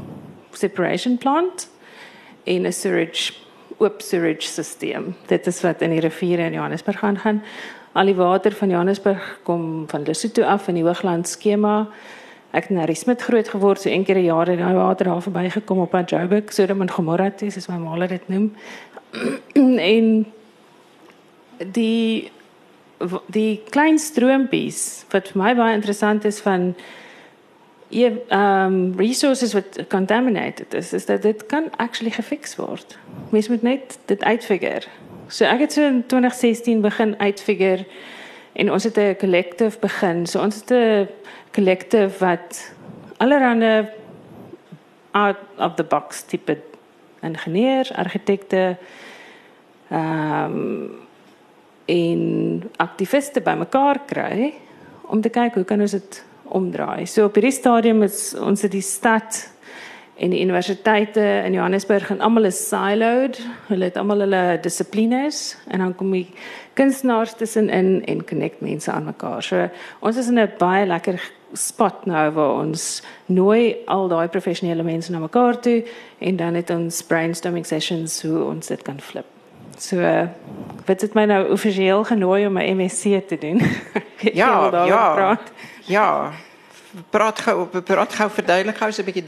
separation plant en 'n sewage oop sewage stelsel. Dit is wat in die riviere in Johannesburg gaan gaan. Al die water van Johannesburg kom van Lesotho af in die Hoogland skema. Ek het na Rismit groot geword, so een keer 'n jaar het daai water daar verbygekom op Joburg, Sodom en Gomorra, dis my ma dit noem. <clears throat> en die die klein stroompies wat vir my baie interessant is van ehm um, resources wat contaminated is is dat dit kan actually gefix word. Mens moet net dit uitfigure. So ek het so in 2016 begin uitfigure en ons het 'n collective begin. So ons het 'n collective wat allerhande out of the box tipe ingenieurs, argitekte ehm um, en aktiviste bymekaar kry om te kyk hoe kan ons dit omdraai. So op hierdie stadium is ons in die stad en die universiteite in Johannesburg en almal is siloed. Hulle het almal hulle dissiplines en dan kom die kunstenaars tussenin en connect mense aan mekaar. So ons is in 'n baie lekker spot nou waar ons nooi al daai professionele mense na mekaar toe en dan het ons brainstorming sessions hoe ons dit kan flip. So wat het my nou offisieel genooi om my MSc te doen. <laughs> ja, ja. Praat. Ja. Praat gou op praat gou verduidelik gou so 'n bietjie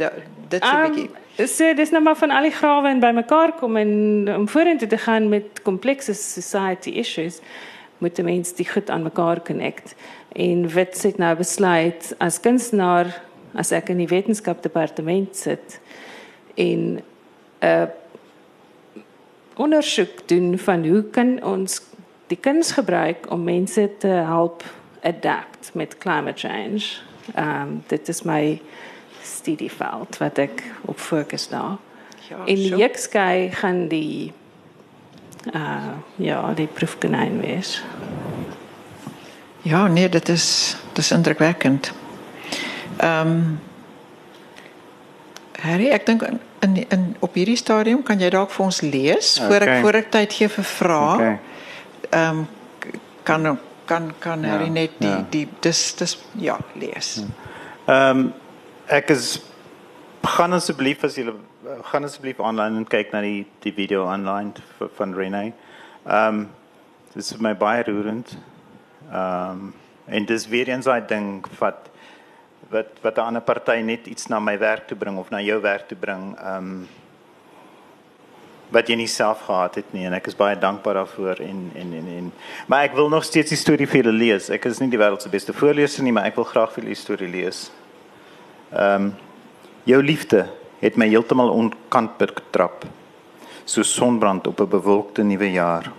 dit so 'n um, bietjie. So dis nou maar van al die grawe en bymekaar kom en om vorentoe te gaan met komplekse society issues moet die mense die goed aan mekaar connect. En wat het nou besluit as kunstenaar as ek in die wetenskap departement sit en 'n uh, ondersoek doen van hoe kan ons die kuns gebruik om mense te help adapt met climate change. Ehm um, dit is my studieveld wat ek op fokus daar. Ja, in die Jekskei gaan die uh ja, die proefkonyn wees. Ja, nee, dit is dit is indrukwekkend. Ehm um, Harry, ek dink in, in op hierdie stadium kan jy dalk vir ons lees voor Okay. ek voor ek tyd gee vir vrae. Okay. Ehm um, kan kan kan Harry Ja, net die ja. die dis dis ja, lees. Ehm um, ek is gaan asseblief as julle gaan asseblief online en kyk na die die video v- van Rene. Ehm um, dit is vir my baie roerend. Ehm um, en dis weer eens daai ding wat wat wat 'n ander party net iets na my werk toe bring of na jou werk toe bring. Ehm um, wat jy nie self gehad het nie en ek is baie dankbaar daarvoor en en en en maar ek wil nog steeds die storie vir julle lees. Ek is nie die wêreld se beste voorleser nie, maar ek wil graag vir julle die storie lees. Ehm um, jou liefde het my heeltemal onkant betrap. So sonbrand op 'n bewolkte nuwe jaar.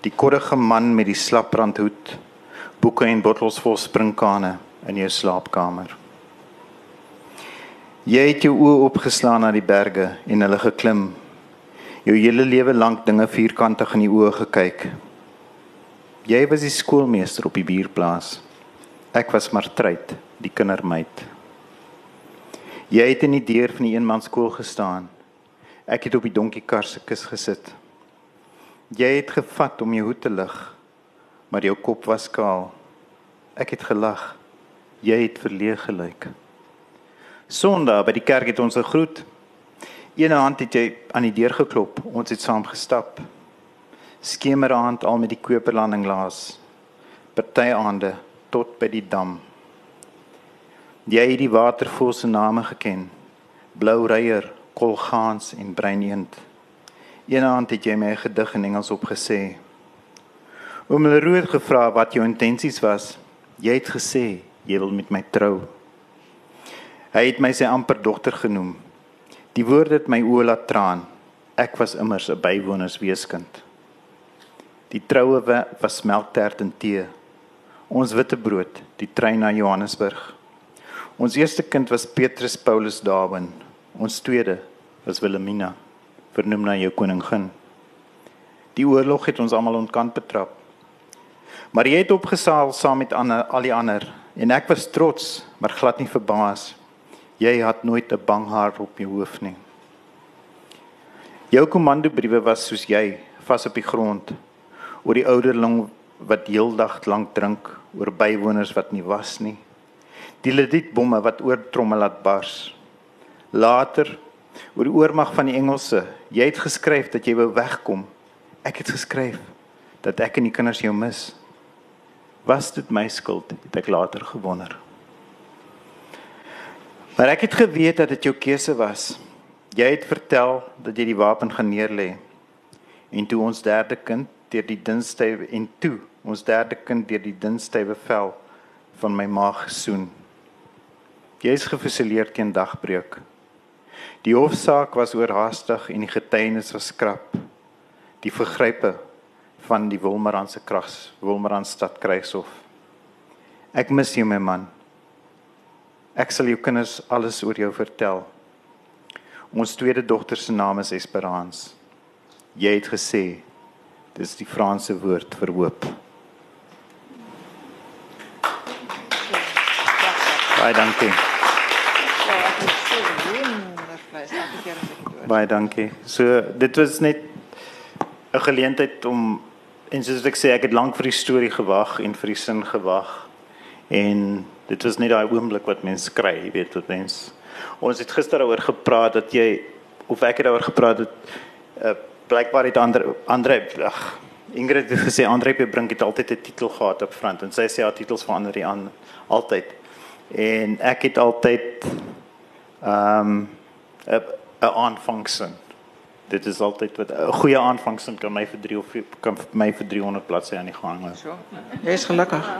Die korrige man met die slaprandhoed, boeke en bottels vol sprinkane in jou slaapkamer. Jy het jou oë opgeslaan na die berge en hulle geklim. Jou hele lewe lank dinge vierkantig in die oë gekyk. Jy was die skoolmeester op die buurplaas. Ek was maar truit, die kindermeid. Jy het in die deur van die eenmanskool gestaan. Ek het op die donkiekar se kus gesit. Jy het gevat om jou hoed te lig, maar jou kop was kaal. Ek het gelag. Jy het verleeg gelyk. Sondag by die kerk het ons gegroet. Eene hand het jy aan die deur geklop. Ons het saam gestap. Skemeraand al met die Koperlanding laas. Party aande tot by die dam. Jy het die watervoël se name geken. Blou reier, kolgaans en breineend. Eene aand het jy my 'n gedig in Engels opgesê. Oom Leroe het gevra wat jou intensies was. Jy het gesê jy wil met my trou. Hy het my sy amper dogter genoem. Die woorde het my oë laat traan. Ek was immers 'n bywonersweeskind. Die troue wa- was melktert en tee. Ons witbrood, die trein na Johannesburg. Ons eerste kind was Petrus Paulus Darwin. Ons tweede was Wilhelmina, vernoem na jou koningin. Die oorlog het ons almal ontkant betrap. Maar jy het opgesaal saam met ander, al die ander en ek was trots, maar glad nie verbaas. Jy het nooit 'n bang haar op jou hoof nie. Jou kommandobriewe was soos jy, vas op die grond, oor die ouderling wat heeldag lank drink, oor bywoners wat nie was nie. Die ledietbomme wat oor trommel laat bars. Later oor die oormag van die Engelse. Jy het geskryf dat jy wou wegkom. Ek het geskryf dat ek en die kinders jou mis. Was dit my skuld? Het ek later gewonder. Maar ek het geweet dat dit jou keuse was. Jy het vertel dat jy die wapen gaan neerlê. En toe ons derde kind deur die dunstywe en toe ons derde kind deur die dunstywe vel van my maag gesoen. Jy is gefusileer teen dagbreek. Die hofsaak was oorhaastig en die getuienis was skrap. Die vergrype van die Wilmerandse krags, Wilmerandstad krygshof. Ek mis jou my man. Ek sal jou kinders alles oor jou vertel. Ons tweede dogter se naam is Esperance. Jy het gesê dis die Franse woord vir hoop. Baie dankie. Baie dankie. So dit was net 'n geleentheid om en soos ek sê ek het lank vir die storie gewag en vir die sin gewag. En dit was net daai oomblik wat mense kry, jy weet wat mens. Ons het gister daaroor gepraat dat jy of ek het daaroor gepraat dat uh, blykbaar het ander Andre ag Ingrid het gesê Andre Brink het altyd 'n titel gehad op front en sy sê haar titels verander die aan altyd. En ek het altyd ehm um, 'n aanvangsin. Dit is altyd wat 'n goeie aanvangsin kan my vir 3 of kan vir my vir 300 bladsye aan die gang hou. So. Jy is gelukkig.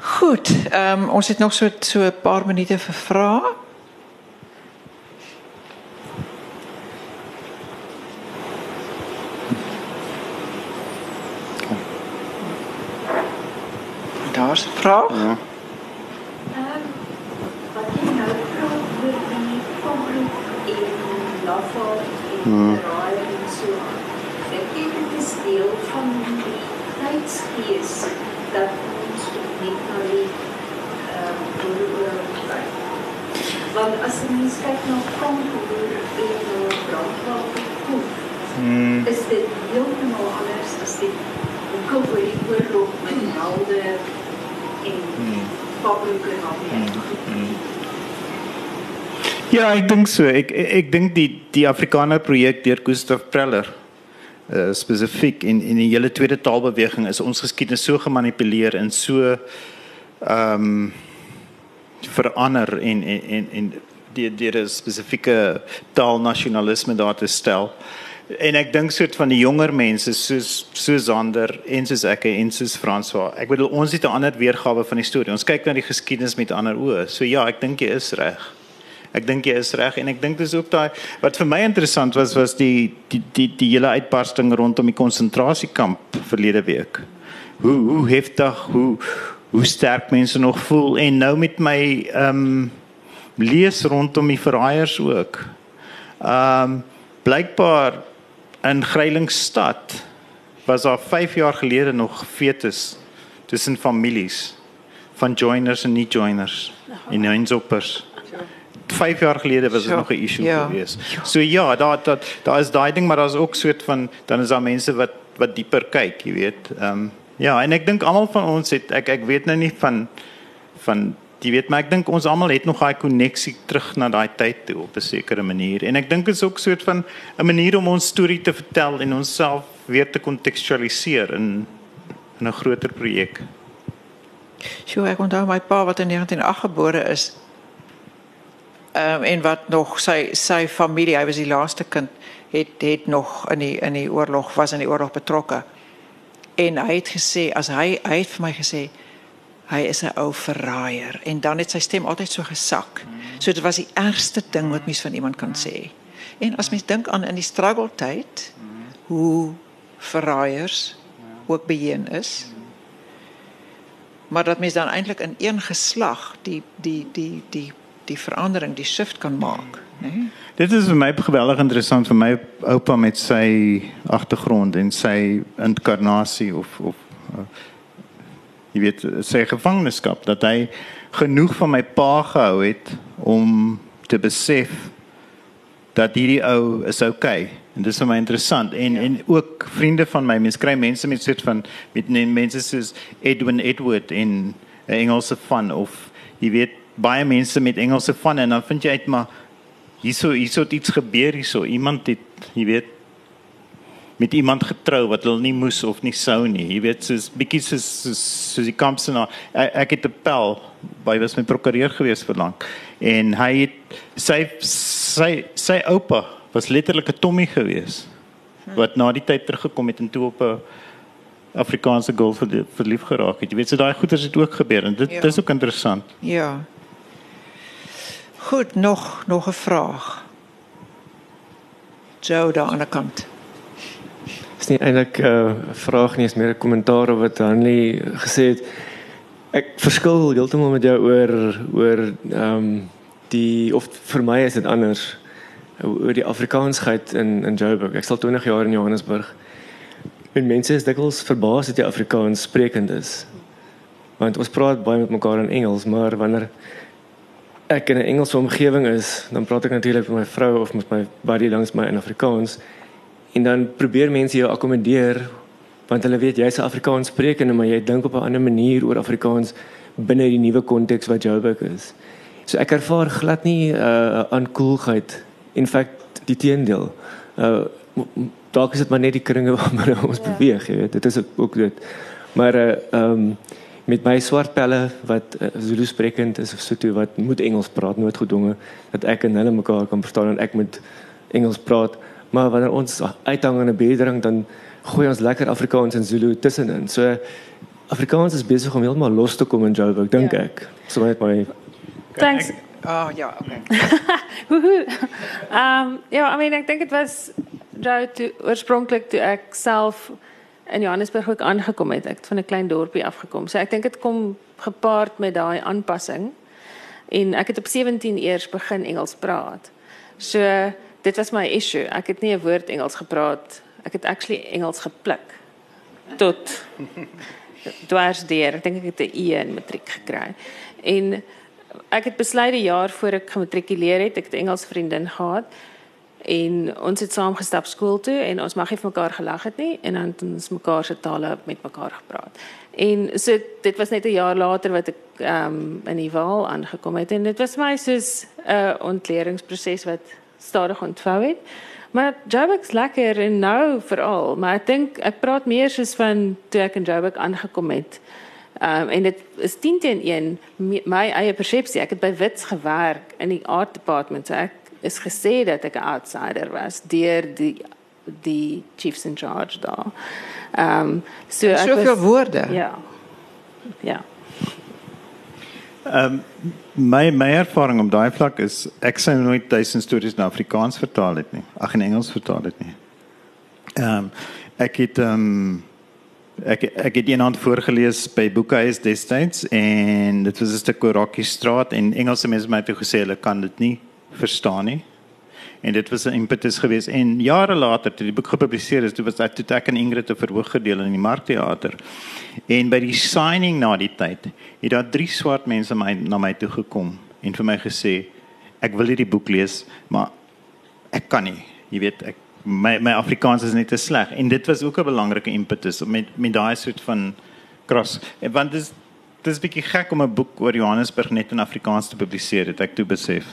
Goed, ehm um, ons het nog so so 'n paar minute vir vrae. Daar's 'n vraag. Ja. wat jy nou praat oor die konflik en lafaal en raai en so. Ek dink dit is deel van die tydsgees dat ons net na die ehm uh, kyk. Want as jy kyk na Kongo en na Brandwater Mm. is dit heeltemal anders as die boeke oor die oorlog met helde en Pabloeke en al die Ja, ek dink so. Ek ek, ek dink die die Afrikaner projek deur Gustav Preller uh, spesifiek in in die hele tweede taalbeweging is ons geskiedenis so gemanipuleer en so ehm um, verander en en en, en die die spesifieke taalnasionalisme daar te stel. En ek dink soort van die jonger mense soos soos Ander en soos ek en soos François. Ek bedoel ons het 'n ander weergawe van die storie. Ons kyk na die geskiedenis met ander oë. So ja, ek dink jy is reg. Ek dink jy is reg en ek dink dis ook daai wat vir my interessant was was die die die die hele uitbarsting rondom die konsentrasiekamp verlede week. Hoe hoe heftig, hoe hoe sterk mense nog voel en nou met my ehm um, lees rondom die verraaiers ook. Ehm um, blykbaar in Grylingstad was daar 5 jaar gelede nog fetus tussen families van joiners en nie joiners en eindsoppers. 5 jaar gelede was dit Ja, nog 'n issue ja. geweest. So ja, daar daar daar is daai ding maar daar's ook soort van dan is daar mense wat wat dieper kyk, jy weet. Ehm um, ja, en ek dink almal van ons het ek ek weet nou nie van van jy weet maar ek dink ons almal het nog daai koneksie terug na daai tyd toe op 'n sekere manier. En ek dink dit is ook soort van 'n manier om ons storie te vertel en onsself weer te kontekstualiseer in in 'n groter projek. Sjoe, ek onthou my pa wat in 1908 gebore is. Ehm um, en wat nog sy sy familie, hy was die laaste kind, het het nog in die in die oorlog was in die oorlog betrokke. En hy het gesê as hy hy het vir my gesê hy is 'n ou verraaier en dan het sy stem altyd so gesak. So dit was die ergste ding wat mens van iemand kan sê. En as mens dink aan in die struggle tyd hoe verraaiers ook beheen is. Maar dat mens dan eintlik in een geslag die die die die die verandering, die shift kan maak? Nee? Dit is vir my geweldig interessant vir my oupa met sy agtergrond en sy inkarnasie of of uh, jy weet sy gevangenskap dat hy genoeg van my pa gehou het om te besef dat hierdie ou is okay. En dis vir my interessant. En ja. en ook vriende van my mense kry mense met soort van met mense soos Edwin Edward in 'n Engelse van of jy weet baie mense met Engelse van en dan vind jy uit maar hierso hierso het iets gebeur hierso. Iemand het jy weet met iemand getrou wat hulle nie moes of nie sou nie jy weet soos bietjie soos soos, soos die kampsenaar ek, ek het 'n pel by was my prokureur gewees vir lank en hy het sy sy sy oupa was letterlik 'n Tommy gewees wat na die tyd teruggekom het en toe op 'n Afrikaanse girl verlief, geraak het. Jy weet so daai goeters het ook gebeur en dit Ja. dis ook interessant. Ja. Goed, nog nog 'n vraag. Joe daar aan die kant. Is nie eintlik 'n uh, vraag nie, is meer 'n kommentaar op wat Hanlie gesê het. Ek verskil heeltemal met jou oor oor ehm um, die of vir my is dit anders oor die Afrikaansheid in in Joburg. Ek sal 20 jaar in Johannesburg. En mense is dikwels verbaas dat jy Afrikaans sprekend is. Want ons praat baie met mekaar in Engels, maar wanneer ek in 'n Engelse omgewing is, dan praat ek natuurlik met my vrou of met my buddy langs my in Afrikaans. En dan probeer mense jou akkommodeer want hulle weet jy's 'n Afrikaans sprekende, maar jy dink op 'n ander manier oor Afrikaans binne die nuwe konteks wat Joburg is. So ek ervaar glad nie 'n uh, aankoelheid. In feite die teendeel. Uh dalk is dit maar net die kringe <laughs> waarmee ons ja. beweeg, jy weet. Dit is ook dit. Maar uh ehm um, met my swart pelle wat uh, Zulu sprekend is of so toe wat moet Engels praat, nooit gedwonge dat ek en hulle mekaar kan verstaan en ek moet Engels praat. Maar wanneer ons uithang in 'n bedering dan gooi ons lekker Afrikaans en Zulu tussenin. So Afrikaans is besig om heeltemal los te kom in Joburg, dink Ja. ek. So met my Thanks. Ah ja, okay. <laughs> Woehoe. Um ja, I mean ek dink dit was jou toe oorspronklik toe ek self in Johannesburg ook aangekom het. Ek het van 'n klein dorpie afgekom. So ek dink dit kom gepaard met daai aanpassing. En ek het op 17 eers begin Engels praat. So dit was my issue. Ek het nie 'n woord Engels gepraat. Ek het actually Engels gepluk tot <laughs> dwars deur. Ek dink ek het 'n E in matriek gekry. En ek het besluit die jaar voor ek gematrikuleer het, ek het Engels vriendin gehad en ons het saam gestap skool toe en ons mag nie vir mekaar gelag het nie en dan het ons mekaar se tale met mekaar gepraat. En so dit was net 'n jaar later wat ek ehm um, in die Waal aangekom het en dit was my soos 'n uh, ontleringsproses wat stadig ontvou het. Maar Joburg's lekker en nou veral, maar ek dink ek praat meer soos van toe ek in Joburg aangekom het. Um, en dit is 10 teen 1 my eie persepsie. Ek het by Wits gewerk in die art department. So ek is gesê dat ek 'n outsider was deur die die chiefs in charge daar. Ehm um, so ek Soveel was, woorde. Ja. Ja. Ehm um, my my ervaring op daai vlak is ek sou nooit duisend stories in Afrikaans vertaal het nie. Ag in Engels vertaal het nie. Ehm um, ek het ehm um, ek ek het eendag voorgeles by Boekhuis destyds en dit was 'n stuk oor Rocky Straat en Engelse mense het my toe gesê hulle kan dit nie verstaan nie. En dit was 'n impetus geweest en jare later toe die boek gepubliseer is, toe was dit toe ek en Ingrid 'n verhoog gedeel in die Markteater. En by die signing na die tyd, het daar drie swart mense my na my toe gekom en vir my gesê ek wil hierdie boek lees, maar ek kan nie. Jy weet, ek my my Afrikaans is net te sleg en dit was ook 'n belangrike impetus om met met daai soort van. En want dit is dit is bietjie gek om 'n boek oor Johannesburg net in Afrikaans te publiseer, het ek toe besef.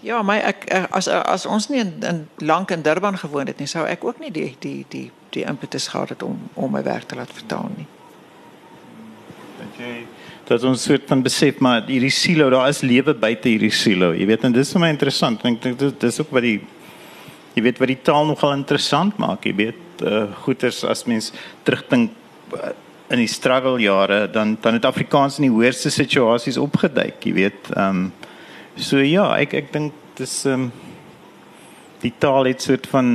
Ja, maar ek eh, as as ons nie in, in lank in Durban gewoon het nie, sou ek ook nie die die die die impetus gehad het om om my werk te laat vertaal nie. Dat jy dat ons soort van besef maar hierdie silo, daar is lewe buite hierdie silo. Jy weet en dis vir my interessant. Ek dink dit dis ook wat die jy weet wat die taal nogal interessant maak. Jy weet uh, goeters as mens terugdink uh, in die struggle jare dan dan het Afrikaans in die hoërste situasies opgeduik, jy weet. Ehm um, so ja, ek ek dink dis ehm um, die taal het soort van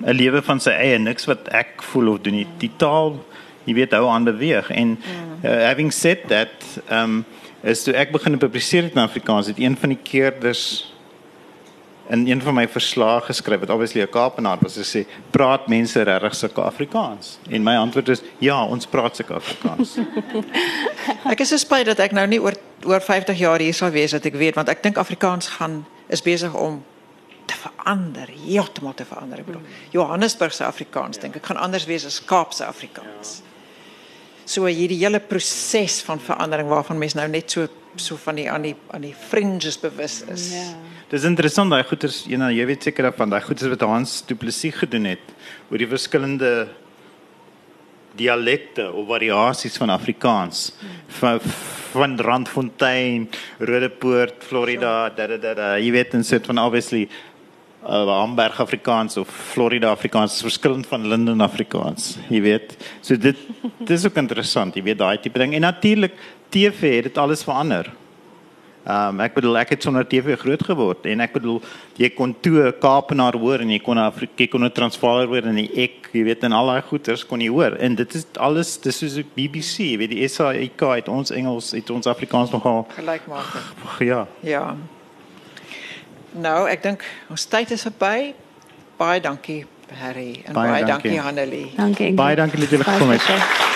'n lewe van sy eie, niks wat ek voel of doen nie. Die taal jy weet hou aan beweeg en uh, having said that ehm um, is toe ek begin publiseer in Afrikaans het een van die keerders in een van my verslae geskryf wat obviously 'n Kaapenaar was gesê praat mense regtig sulke Afrikaans en my antwoord is ja ons praat sulke Afrikaans <laughs> Ek is so spyt dat ek nou nie oor oor 50 jaar hier sal wees dat ek weet want ek dink Afrikaans gaan is besig om te verander, heeltemal te verander. Ek bedoel Johannesburg se Afrikaans dink ek gaan anders wees as Kaapse Afrikaans. So hierdie hele proses van verandering waarvan mense nou net so so van die aan die aan die fringes bewus is. Ja. Dis interessant daai goeters, jy nou jy weet seker daarvan daai goeters wat Hans Du Plessis gedoen het oor die verskillende dialekte of variasies van Afrikaans van van Randfontein, Rodepoort, Florida, da da da, da. jy weet en sit van obviously uh, Hamburg Afrikaans of Florida Afrikaans is verskillend van Linden Afrikaans, jy weet. So dit dis ook interessant, jy weet daai tipe ding. En natuurlik TV het dit alles verander. Ehm um, ek bedoel ek het sonder TV groot geword en ek bedoel jy kon toe 'n Kaapenaar hoor en jy kon 'n Afrika kon 'n Transvaaler hoor en ek, jy weet en al daai goeters kon jy hoor en dit is alles dis soos die BBC, jy weet die SAIK het ons Engels het ons Afrikaans nogal Gelykmatig. <sighs> ja. Ja. Nou, ek dink ons tyd is verby. Baie dankie Harry en Baie baie, dankie. dankie Hanelie. Dankie. Baie dankie dat julle Baie gekom het. spesiaal.